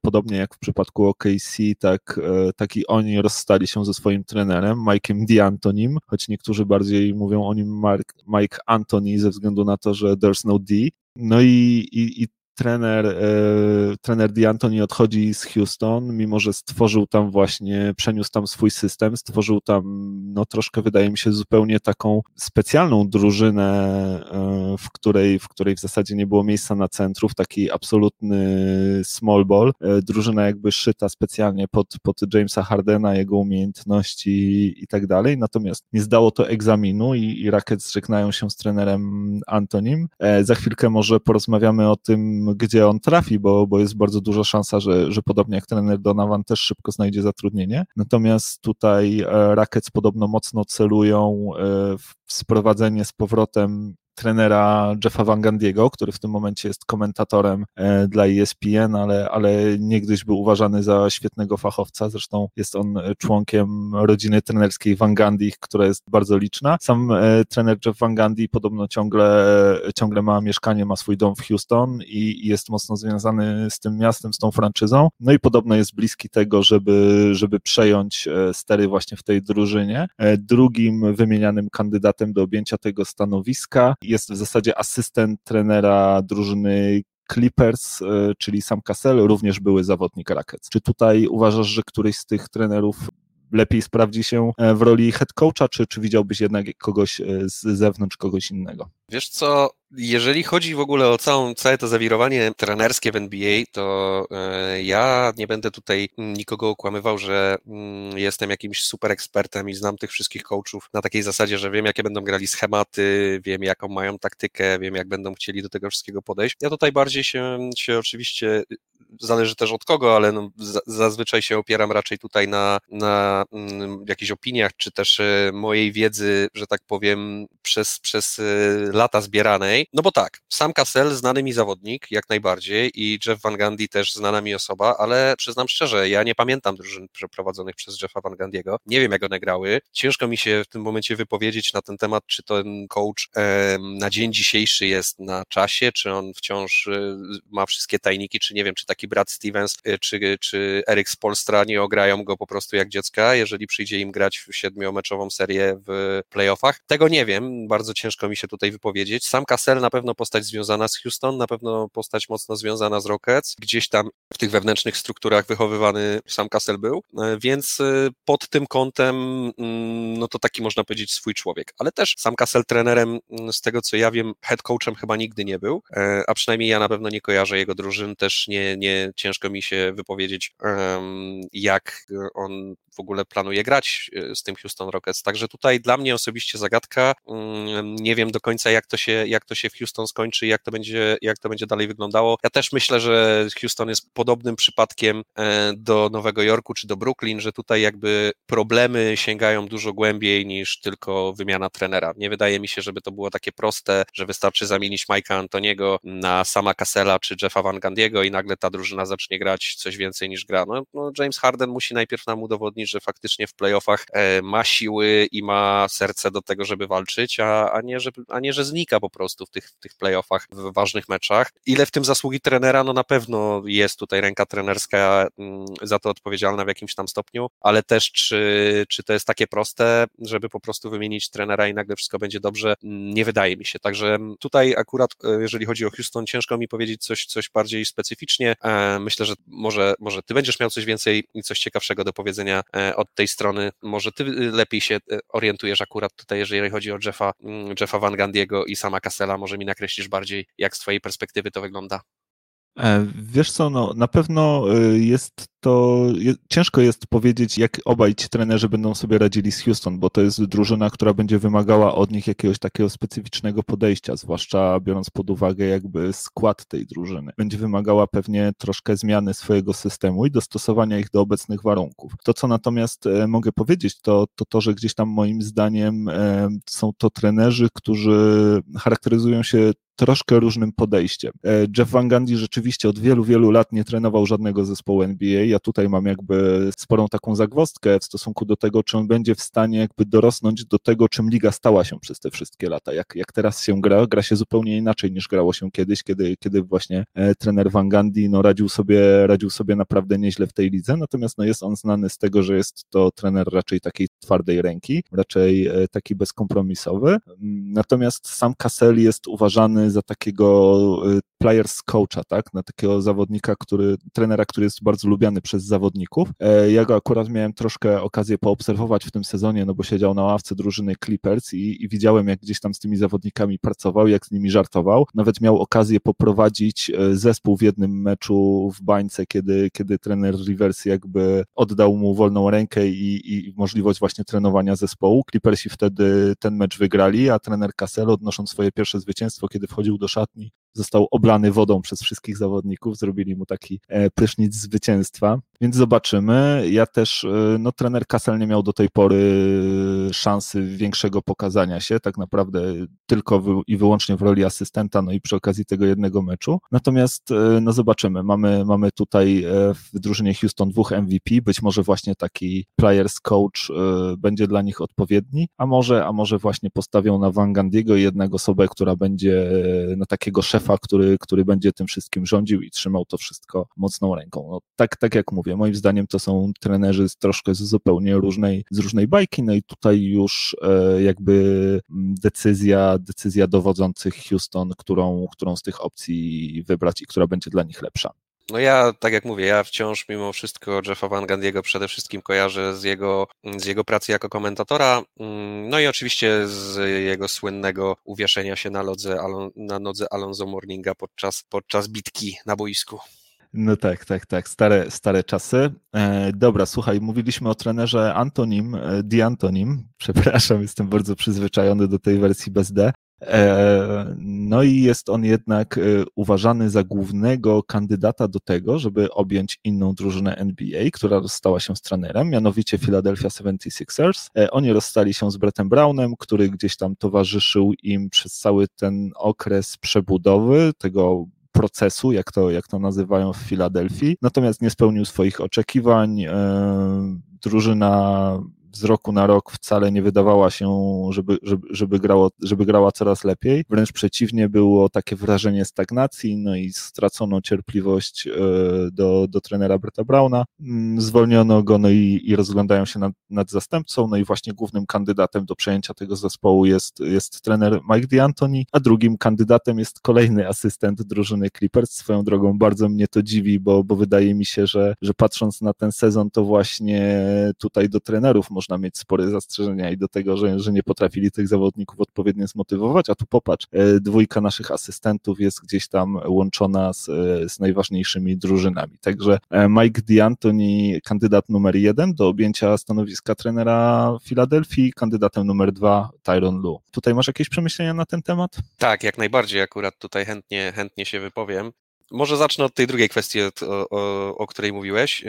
podobnie jak w przypadku OKC, tak, tak i oni rozstali się ze swoim trenerem, Mike'em D'Antonim, choć niektórzy bardziej mówią o nim Mark, Mike Anthony ze względu na to, że there's no D. No i, i, i trener, e, trener D'Antoni odchodzi z Houston, mimo że stworzył tam właśnie, przeniósł tam swój system, stworzył tam, no troszkę wydaje mi się, zupełnie taką specjalną drużynę, e, w której, w której w zasadzie nie było miejsca na centrów, taki absolutny small ball, e, drużyna jakby szyta specjalnie pod, pod Jamesa Hardena, jego umiejętności i tak dalej, natomiast nie zdało to egzaminu i, i Rockets żegnają się z trenerem Antonim. Za chwilkę może porozmawiamy o tym, gdzie on trafi, bo, bo jest bardzo duża szansa, że, że podobnie jak trener Donovan też szybko znajdzie zatrudnienie. Natomiast tutaj e, Rackets podobno mocno celują e, w sprowadzenie z powrotem trenera Jeffa Van Gandiego, który w tym momencie jest komentatorem e, dla ESPN, ale, ale niegdyś był uważany za świetnego fachowca. Zresztą jest on członkiem rodziny trenerskiej Van Gandhi, która jest bardzo liczna. Sam e, trener Jeff Van Gandhi podobno ciągle, ciągle ma mieszkanie, ma swój dom w Houston i jest mocno związany z tym miastem, z tą franczyzą. No i podobno jest bliski tego, żeby, żeby przejąć e, stery właśnie w tej drużynie. Drugim wymienianym kandydatem do objęcia tego stanowiska jest w zasadzie asystent trenera drużyny Clippers, e, czyli Sam Cassell, również były zawodnik Rockets. Czy tutaj uważasz, że któryś z tych trenerów lepiej sprawdzi się e, w roli head coacha, czy, czy widziałbyś jednak kogoś e, z zewnątrz, kogoś innego? Wiesz co, jeżeli chodzi w ogóle o całą, całe to zawirowanie trenerskie w NBA, to e, ja nie będę tutaj nikogo okłamywał, że mm, jestem jakimś super ekspertem i znam tych wszystkich coachów na takiej zasadzie, że wiem, jakie będą grali schematy, wiem, jaką mają taktykę, wiem, jak będą chcieli do tego wszystkiego podejść. Ja tutaj bardziej się, się oczywiście zależy też od kogo, ale no, zazwyczaj się opieram raczej tutaj na, na mm, jakichś opiniach, czy też e, mojej wiedzy, że tak powiem, przez, przez lata zbieranej. No bo tak, sam Cassell, znany mi zawodnik, jak najbardziej, i Jeff Van Gundy też znana mi osoba, ale przyznam szczerze, ja nie pamiętam drużyn przeprowadzonych przez Jeffa Van Gundy'ego. Nie wiem, jak one grały. Ciężko mi się w tym momencie wypowiedzieć na ten temat, czy ten coach e, na dzień dzisiejszy jest na czasie, czy on wciąż e, ma wszystkie tajniki, czy nie wiem, czy taki brat Stevens, e, czy, czy Erik Spolstra nie ograją go po prostu jak dziecka, jeżeli przyjdzie im grać w siedmiomeczową serię w playoffach. Tego nie wiem, bardzo ciężko mi się tutaj wypowiedzieć powiedzieć. Sam Cassell na pewno postać związana z Houston, na pewno postać mocno związana z Rockets. Gdzieś tam w tych wewnętrznych strukturach wychowywany sam Cassell był, e, więc e, pod tym kątem, mm, no to taki można powiedzieć swój człowiek. Ale też sam Cassell trenerem, mm, z tego co ja wiem, head coachem chyba nigdy nie był, e, a przynajmniej ja na pewno nie kojarzę jego drużyn, też nie, nie ciężko mi się wypowiedzieć, jak on w ogóle planuje grać z tym Houston Rockets. Także tutaj dla mnie osobiście zagadka. Mm, nie wiem do końca, jak to się, jak to się w Houston skończy, jak to będzie, jak to będzie dalej wyglądało. Ja też myślę, że Houston jest podobnym przypadkiem do Nowego Jorku czy do Brooklyn, że tutaj jakby problemy sięgają dużo głębiej niż tylko wymiana trenera. Nie wydaje mi się, żeby to było takie proste, że wystarczy zamienić Mike'a Antoniego na sama Cassela czy Jeffa Van Gandiego i nagle ta drużyna zacznie grać coś więcej niż gra. No, no James Harden musi najpierw nam udowodnić, że faktycznie w playoffach e, ma siły i ma serce do tego, żeby walczyć, a, a, nie, żeby, a nie, że znika po prostu w tych, tych playoffach, w ważnych meczach. Ile w tym zasługi trenera? No na pewno jest tutaj ręka trenerska mm, za to odpowiedzialna w jakimś tam stopniu, ale też czy, czy to jest takie proste, żeby po prostu wymienić trenera i nagle wszystko będzie dobrze? Nie wydaje mi się. Także tutaj akurat, e, jeżeli chodzi o Houston, ciężko mi powiedzieć coś, coś bardziej specyficznie. E, myślę, że może, może ty będziesz miał coś więcej i coś ciekawszego do powiedzenia e, od tej strony. Może ty lepiej się orientujesz akurat tutaj, jeżeli chodzi o Jeffa, mm, Jeffa Van Gandiego i sama Cassela. Może mi nakreślisz bardziej, jak z twojej perspektywy to wygląda. E, wiesz co, no, na pewno y, jest to, ciężko jest powiedzieć, jak obaj ci trenerzy będą sobie radzili z Houston, bo to jest drużyna, która będzie wymagała od nich jakiegoś takiego specyficznego podejścia, zwłaszcza biorąc pod uwagę jakby skład tej drużyny. Będzie wymagała pewnie troszkę zmiany swojego systemu i dostosowania ich do obecnych warunków. To, co natomiast e, mogę powiedzieć, to to, to że gdzieś tam moim zdaniem e, są to trenerzy, którzy charakteryzują się troszkę różnym podejściem. E, Jeff Van Gundy rzeczywiście od wielu, wielu lat nie trenował żadnego zespołu NBA. Ja tutaj mam jakby sporą taką zagwostkę w stosunku do tego, czy on będzie w stanie jakby dorosnąć do tego, czym liga stała się przez te wszystkie lata. Jak, jak teraz się gra, gra się zupełnie inaczej niż grało się kiedyś, kiedy, kiedy właśnie e, trener Van Gundy no, radził, sobie, radził sobie naprawdę nieźle w tej lidze, natomiast no, jest on znany z tego, że jest to trener raczej takiej twardej ręki, raczej e, taki bezkompromisowy. Natomiast sam Cassell jest uważany za takiego y, players coacha, tak, na takiego zawodnika, który, trenera, który jest bardzo lubiany przez zawodników. E, ja go akurat miałem troszkę okazję poobserwować w tym sezonie, no bo siedział na ławce drużyny Clippers i, i widziałem, jak gdzieś tam z tymi zawodnikami pracował, jak z nimi żartował. Nawet miał okazję poprowadzić e, zespół w jednym meczu w bańce, kiedy, kiedy trener Rivers jakby oddał mu wolną rękę i, i możliwość właśnie trenowania zespołu. Clippersi wtedy ten mecz wygrali, a trener Cassell odnosząc swoje pierwsze zwycięstwo, kiedy wchodził do szatni, został oblany wodą przez wszystkich zawodników, zrobili mu taki e, prysznic zwycięstwa, więc zobaczymy. Ja też, e, no trener Kassel nie miał do tej pory szansy większego pokazania się, tak naprawdę tylko i wyłącznie w roli asystenta, no i przy okazji tego jednego meczu. Natomiast, e, no zobaczymy, mamy, mamy tutaj w drużynie Houston dwóch MVP, być może właśnie taki players coach będzie dla nich odpowiedni, a może, a może właśnie postawią na Van Gandiego jednego osobę, która będzie na takiego szefa szefa, który, który będzie tym wszystkim rządził i trzymał to wszystko mocną ręką. No, tak, tak jak mówię, moim zdaniem to są trenerzy z troszkę z zupełnie różnej, z różnej bajki, no i tutaj już e, jakby mm, decyzja, decyzja dowodzących Houston, którą, którą z tych opcji wybrać i która będzie dla nich lepsza. No ja, tak jak mówię, ja wciąż mimo wszystko Jeffa Van Gandiego przede wszystkim kojarzę z jego, z jego pracy jako komentatora, mm, no i oczywiście z jego słynnego uwieszenia się na, lodze, na nodze Alonso Morninga podczas, podczas bitki na boisku. No tak, tak, tak, stare, stare czasy. E, dobra, słuchaj, mówiliśmy o trenerze Antonim, e, Di Antonim, przepraszam, jestem bardzo przyzwyczajony do tej wersji bez D. E, no i jest on jednak e, uważany za głównego kandydata do tego, żeby objąć inną drużynę NBA, która rozstała się z trenerem, mianowicie Philadelphia 76ers. E, oni rozstali się z Brettem Brownem, który gdzieś tam towarzyszył im przez cały ten okres przebudowy, tego procesu, jak to, jak to nazywają w Filadelfii, natomiast nie spełnił swoich oczekiwań. Drużyna z roku na rok wcale nie wydawała się, żeby, żeby, żeby, grało, żeby grała coraz lepiej. Wręcz przeciwnie, było takie wrażenie stagnacji, no i stracono cierpliwość e, do, do trenera Bretta Brauna. Mm, zwolniono go, no i, i rozglądają się nad, nad zastępcą, no i właśnie głównym kandydatem do przejęcia tego zespołu jest, jest trener Mike D'Antoni, a drugim kandydatem jest kolejny asystent drużyny Clippers. Swoją drogą bardzo mnie to dziwi, bo, bo wydaje mi się, że, że patrząc na ten sezon, to właśnie tutaj do trenerów może można mieć spore zastrzeżenia i do tego, że, że nie potrafili tych zawodników odpowiednio zmotywować, a tu popatrz, e, dwójka naszych asystentów jest gdzieś tam łączona z, e, z najważniejszymi drużynami. Także Mike D'Antoni, kandydat numer jeden do objęcia stanowiska trenera Filadelfii, kandydatem numer dwa Tyron Lu. Tutaj masz jakieś przemyślenia na ten temat? Tak, jak najbardziej akurat tutaj chętnie, chętnie się wypowiem. Może zacznę od tej drugiej kwestii, o, o, o, której mówiłeś.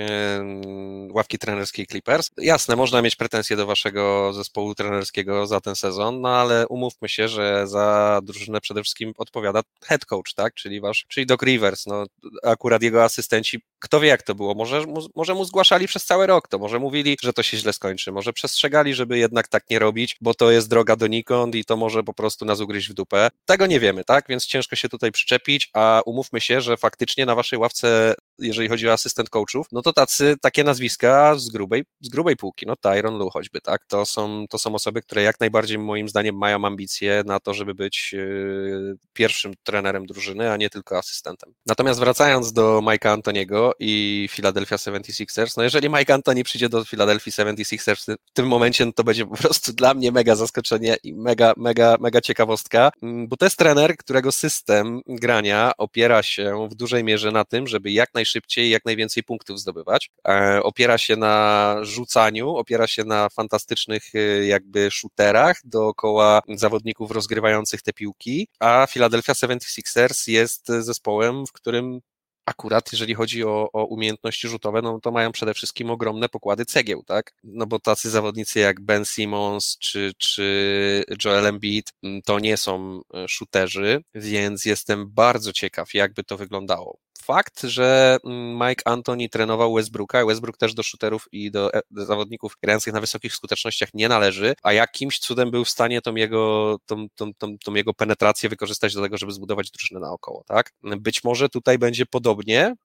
Ławki trenerskiej Clippers. Jasne, można mieć pretensje do waszego zespołu trenerskiego za ten sezon, no ale umówmy się, że za drużynę przede wszystkim odpowiada head coach, tak? Czyli wasz, czyli Doc Rivers. No, akurat jego asystenci, kto wie jak to było. Może, może mu zgłaszali przez cały rok to, może mówili, że to się źle skończy, może przestrzegali, żeby jednak tak nie robić, bo to jest droga donikąd i to może po prostu nas ugryźć w dupę. Tego nie wiemy, tak? Więc ciężko się tutaj przyczepić, a umówmy się, że faktycznie na waszej ławce jeżeli chodzi o asystent coachów, no to tacy, takie nazwiska z grubej, z grubej półki, no Tyron Lu choćby, tak, to są, to są osoby, które jak najbardziej moim zdaniem mają ambicje na to, żeby być yy, pierwszym trenerem drużyny, a nie tylko asystentem. Natomiast wracając do Mike'a Antoniego i Philadelphia 76ers, no jeżeli Mike Antoni przyjdzie do Philadelphia 76ers w tym momencie, no to będzie po prostu dla mnie mega zaskoczenie i mega, mega, mega ciekawostka, mm, bo to jest trener, którego system grania opiera się w dużej mierze na tym, żeby jak naj najszybciej jak najwięcej punktów zdobywać. E, opiera się na rzucaniu, opiera się na fantastycznych e, jakby shooterach dookoła zawodników rozgrywających te piłki, a Philadelphia 76ers jest zespołem, w którym akurat jeżeli chodzi o, o, umiejętności rzutowe, no to mają przede wszystkim ogromne pokłady cegieł, tak? No bo tacy zawodnicy jak Ben Simmons czy, czy Joel Embiid to nie są e, shooterzy, więc jestem bardzo ciekaw, jakby to wyglądało fakt, że mm, Mike Anthony trenował Westbrooka, Westbrook też do shooterów i do, e, zawodników grających na wysokich skutecznościach nie należy, a jakimś cudem był w stanie tą jego, tą, tą, tą, tą jego penetrację wykorzystać do tego, żeby zbudować drużynę naokoło, tak? Być może tutaj będzie podobnie, Mm,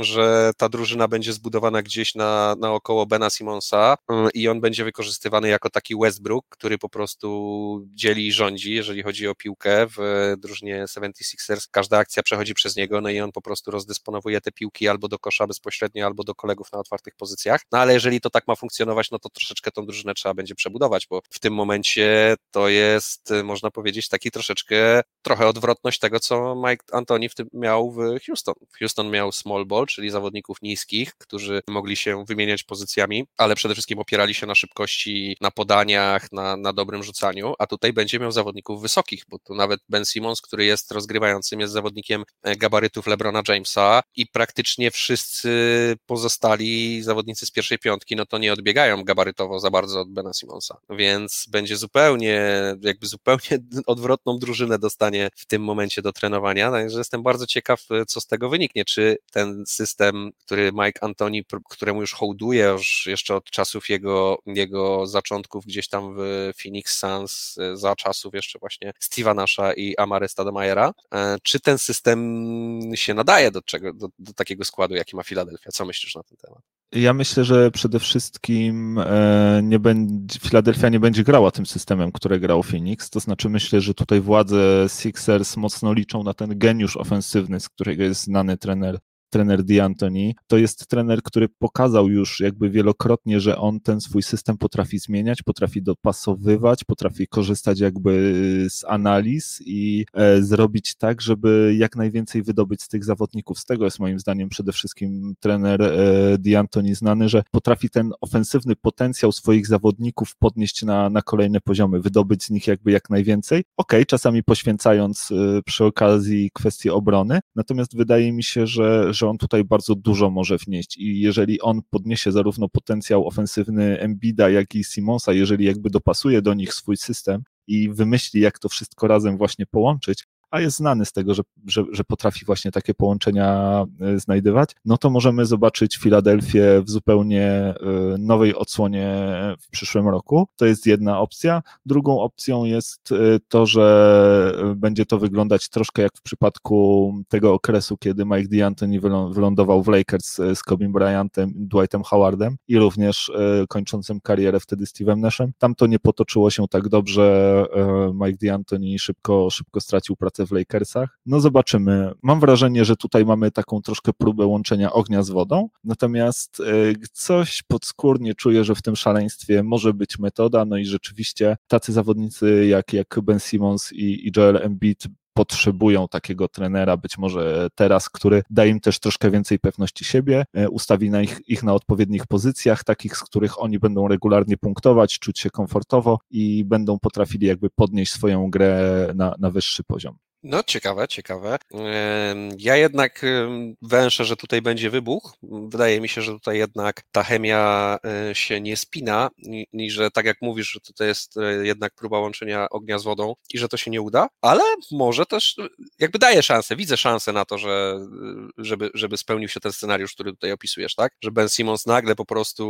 że ta drużyna będzie zbudowana gdzieś na, na około Bena Simonsa mm, i on będzie wykorzystywany jako taki Westbrook, który po prostu dzieli i rządzi, jeżeli chodzi o piłkę w drużynie 76ers. Każda akcja przechodzi przez niego, no i on po prostu rozdysponowuje te piłki albo do kosza bezpośrednio, albo do kolegów na otwartych pozycjach. No ale jeżeli to tak ma funkcjonować, no to troszeczkę tą drużynę trzeba będzie przebudować, bo w tym momencie to jest, można powiedzieć, taki troszeczkę, trochę odwrotność tego, co Mike Antoni w tym miał w Houston. Houston miał small ball, czyli zawodników niskich, którzy mogli się wymieniać pozycjami, ale przede wszystkim opierali się na szybkości, na podaniach, na, na dobrym rzucaniu, a tutaj będzie miał zawodników wysokich, bo tu nawet Ben Simmons, który jest rozgrywającym, jest zawodnikiem e, gabarytów LeBrona Jamesa i praktycznie wszyscy pozostali zawodnicy z pierwszej piątki, no to nie odbiegają gabarytowo za bardzo od Bena Simmonsa, więc będzie zupełnie, jakby zupełnie odwrotną drużynę dostanie w tym momencie do trenowania, także jestem bardzo ciekaw, co z tego wyniknie, czy ten system, który Mike Antoni, któremu już hołduje już jeszcze od czasów jego, jego zaczątków gdzieś tam w Phoenix Suns, e, za czasów jeszcze właśnie Steve'a Nasha i Amary Stademayera, e, czy ten system się nadaje do, czego, do, do takiego składu, jaki ma Philadelphia? Co myślisz na ten temat? Ja myślę, że przede wszystkim e, nie będzie, Philadelphia nie będzie grała tym systemem, który grał Phoenix. To znaczy, myślę, że tutaj władze Sixers mocno liczą na ten geniusz ofensywny, z którego jest znany trener trener D'Antoni, to jest trener, który pokazał już jakby wielokrotnie, że on ten swój system potrafi zmieniać, potrafi dopasowywać, potrafi korzystać jakby z analiz i e, zrobić tak, żeby jak najwięcej wydobyć z tych zawodników. Z tego jest moim zdaniem przede wszystkim trener e, znany, że potrafi ten ofensywny potencjał swoich zawodników podnieść na, na kolejne poziomy, wydobyć z nich jakby jak najwięcej. Ok, czasami poświęcając e, przy okazji kwestie obrony, natomiast wydaje mi się, że, że on tutaj bardzo dużo może wnieść. I jeżeli on podniesie zarówno potencjał ofensywny Embida, jak i Simonsa, jeżeli jakby dopasuje do nich swój system i wymyśli, jak to wszystko razem właśnie połączyć, a jest znany z tego, że, że, że potrafi właśnie takie połączenia e, znajdywać, no to możemy zobaczyć Filadelfię w zupełnie e, nowej odsłonie w przyszłym roku. To jest jedna opcja. Drugą opcją jest e, to, że będzie to wyglądać troszkę jak w przypadku tego okresu, kiedy Mike D'Antoni wylądował w Lakers z Kobe Bryantem, Dwightem Howardem i również kończącym karierę wtedy Steve'em Nashem. Tam to nie potoczyło się tak dobrze. Mike D'Antoni szybko, szybko stracił pracę w Lakersach. No zobaczymy. Mam wrażenie, że tutaj mamy taką troszkę próbę łączenia ognia z wodą, natomiast coś podskórnie czuję, że w tym szaleństwie może być metoda, no i rzeczywiście tacy zawodnicy jak, jak Ben Simmons i, i Joel Embiid potrzebują takiego trenera, być może teraz, który da im też troszkę więcej pewności siebie, e, ustawi na ich, ich na odpowiednich pozycjach, takich, z których oni będą regularnie punktować, czuć się komfortowo i będą potrafili jakby podnieść swoją grę na, na wyższy poziom. No, ciekawe, ciekawe. Ja jednak węszę, że tutaj będzie wybuch. Wydaje mi się, że tutaj jednak ta chemia e, się nie spina i że tak jak mówisz, że tutaj jest e, jednak próba łączenia ognia z wodą i że to się nie uda, ale może też jakby daje szansę, widzę szansę na to, że żeby, żeby spełnił się ten scenariusz, który tutaj opisujesz, tak? Że Ben Simmons nagle po prostu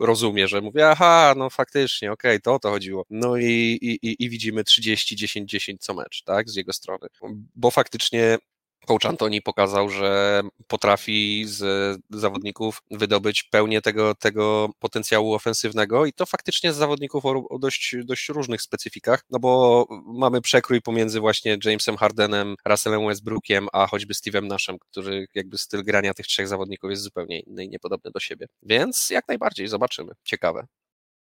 rozumie, że mówi, aha, no faktycznie, okej, okay, to o to chodziło. No i, i, i widzimy 30, 10, 10 co mecz, tak? Z jego strony, bo faktycznie coach Antoni pokazał, że potrafi z zawodników wydobyć pełnię tego, tego potencjału ofensywnego i to faktycznie z zawodników o, o, dość, dość różnych specyfikach, no bo mamy przekrój pomiędzy właśnie Jamesem Hardenem, Russellem Westbrookiem, a choćby Steve'em Nashem, który jakby styl grania tych trzech zawodników jest zupełnie inny i niepodobny do siebie. Więc jak najbardziej zobaczymy. Ciekawe.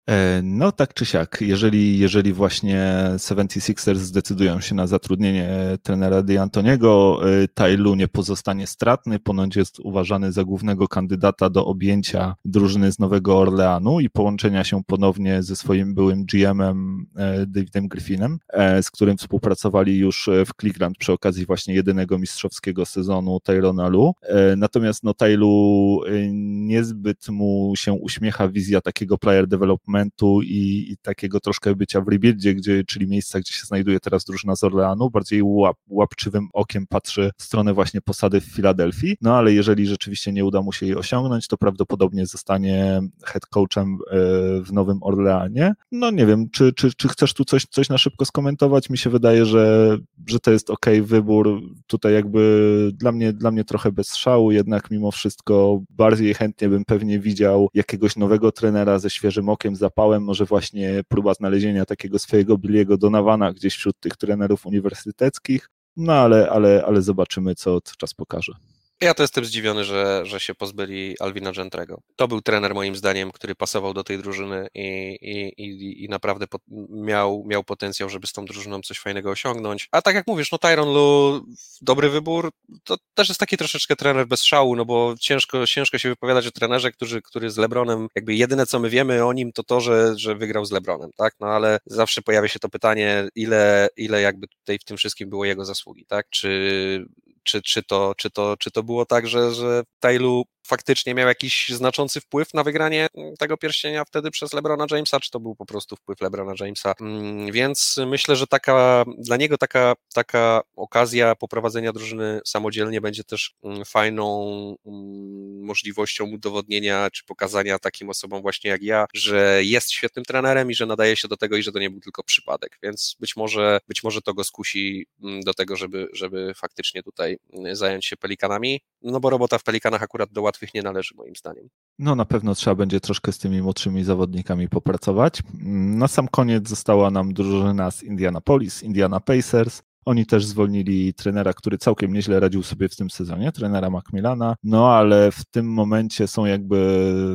E, no tak czy siak, jeżeli, jeżeli właśnie 76ers zdecydują się na zatrudnienie trenera D'Antoniego, e, Tailu nie pozostanie stratny, ponoć jest uważany za głównego kandydata do objęcia drużyny z Nowego Orleanu i połączenia się ponownie ze swoim byłym GM-em e, Davidem Griffinem, z którym współpracowali już w Cleveland przy okazji właśnie jedynego mistrzowskiego sezonu Tyrona Lu. Natomiast no Tailu niezbyt mu się uśmiecha wizja takiego player development momentu i, i, takiego troszkę bycia w rebuildzie, gdzie, czyli miejsca, gdzie się znajduje teraz drużyna z Orleanu, bardziej łap, łapczywym okiem patrzy w stronę właśnie posady w Filadelfii, no ale jeżeli rzeczywiście nie uda mu się jej osiągnąć, to prawdopodobnie zostanie head coachem e, w Nowym Orleanie. No nie wiem, czy, czy, czy chcesz tu coś, coś na szybko skomentować? Mi się wydaje, że, że to jest ok wybór, tutaj jakby dla mnie, dla mnie trochę bez szału, jednak mimo wszystko bardziej chętnie bym pewnie widział jakiegoś nowego trenera ze świeżym okiem, zapałem, może właśnie próba znalezienia takiego swojego Billiego Donawana gdzieś wśród tych trenerów uniwersyteckich, no ale, ale, ale zobaczymy, co czas pokaże. Ja to jestem zdziwiony, że, że się pozbyli Alwina Gentrego. To był trener moim zdaniem, który pasował do tej drużyny i, i, i, i naprawdę po, miał, miał potencjał, żeby z tą drużyną coś fajnego osiągnąć. A tak jak mówisz, no Tyron Lu, dobry wybór, to też jest taki troszeczkę trener bez szału, no bo ciężko, ciężko się wypowiadać o trenerze, który, który z Lebronem, jakby jedyne co my wiemy o nim to to, że, że wygrał z Lebronem, tak? No ale zawsze pojawia się to pytanie, ile, ile jakby tutaj w tym wszystkim było jego zasługi, tak? Czy czy, czy, to, czy, to, czy to było tak, że, że Tailu faktycznie miał jakiś znaczący wpływ na wygranie tego pierścienia wtedy przez LeBrona Jamesa, czy to był po prostu wpływ LeBrona Jamesa. Mm, więc myślę, że taka, dla niego taka, taka okazja poprowadzenia drużyny samodzielnie będzie też mm, fajną mm, możliwością udowodnienia, czy pokazania takim osobom właśnie jak ja, że jest świetnym trenerem i że nadaje się do tego i że to nie był tylko przypadek. Więc być może, być może to go skusi do tego, żeby, żeby faktycznie tutaj zająć się pelikanami. No bo robota w pelikanach akurat do łatwych nie należy moim zdaniem. No na pewno trzeba będzie troszkę z tymi młodszymi zawodnikami popracować. Na sam koniec została nam drużyna z Indianapolis, Indiana Pacers. Oni też zwolnili trenera, który całkiem nieźle radził sobie w tym sezonie, trenera Macmillana, no ale w tym momencie są jakby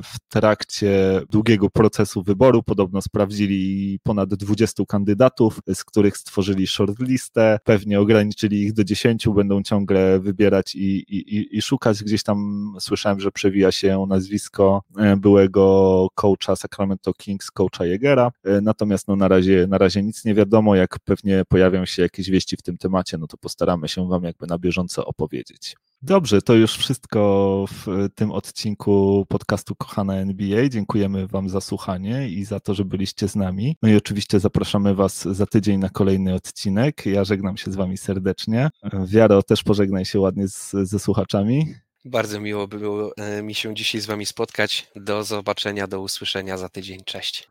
w trakcie długiego procesu wyboru. Podobno sprawdzili ponad 20 kandydatów, z których stworzyli shortlistę, pewnie ograniczyli ich do 10, będą ciągle wybierać i, i, i szukać. Gdzieś tam słyszałem, że przewija się nazwisko e, byłego coacha Sacramento Kings, coacha Jegera, e, natomiast no na razie, na razie nic nie wiadomo, jak pewnie pojawią się jakieś wieści w tym temacie, no to postaramy się Wam jakby na bieżąco opowiedzieć. Dobrze, to już wszystko w tym odcinku podcastu Kochana NBA. Dziękujemy Wam za słuchanie i za to, że byliście z nami. No i oczywiście zapraszamy Was za tydzień na kolejny odcinek. Ja żegnam się z Wami serdecznie. Wiaro, też pożegnaj się ładnie z, ze słuchaczami. Bardzo miło było e, mi się dzisiaj z Wami spotkać. Do zobaczenia, do usłyszenia za tydzień. Cześć.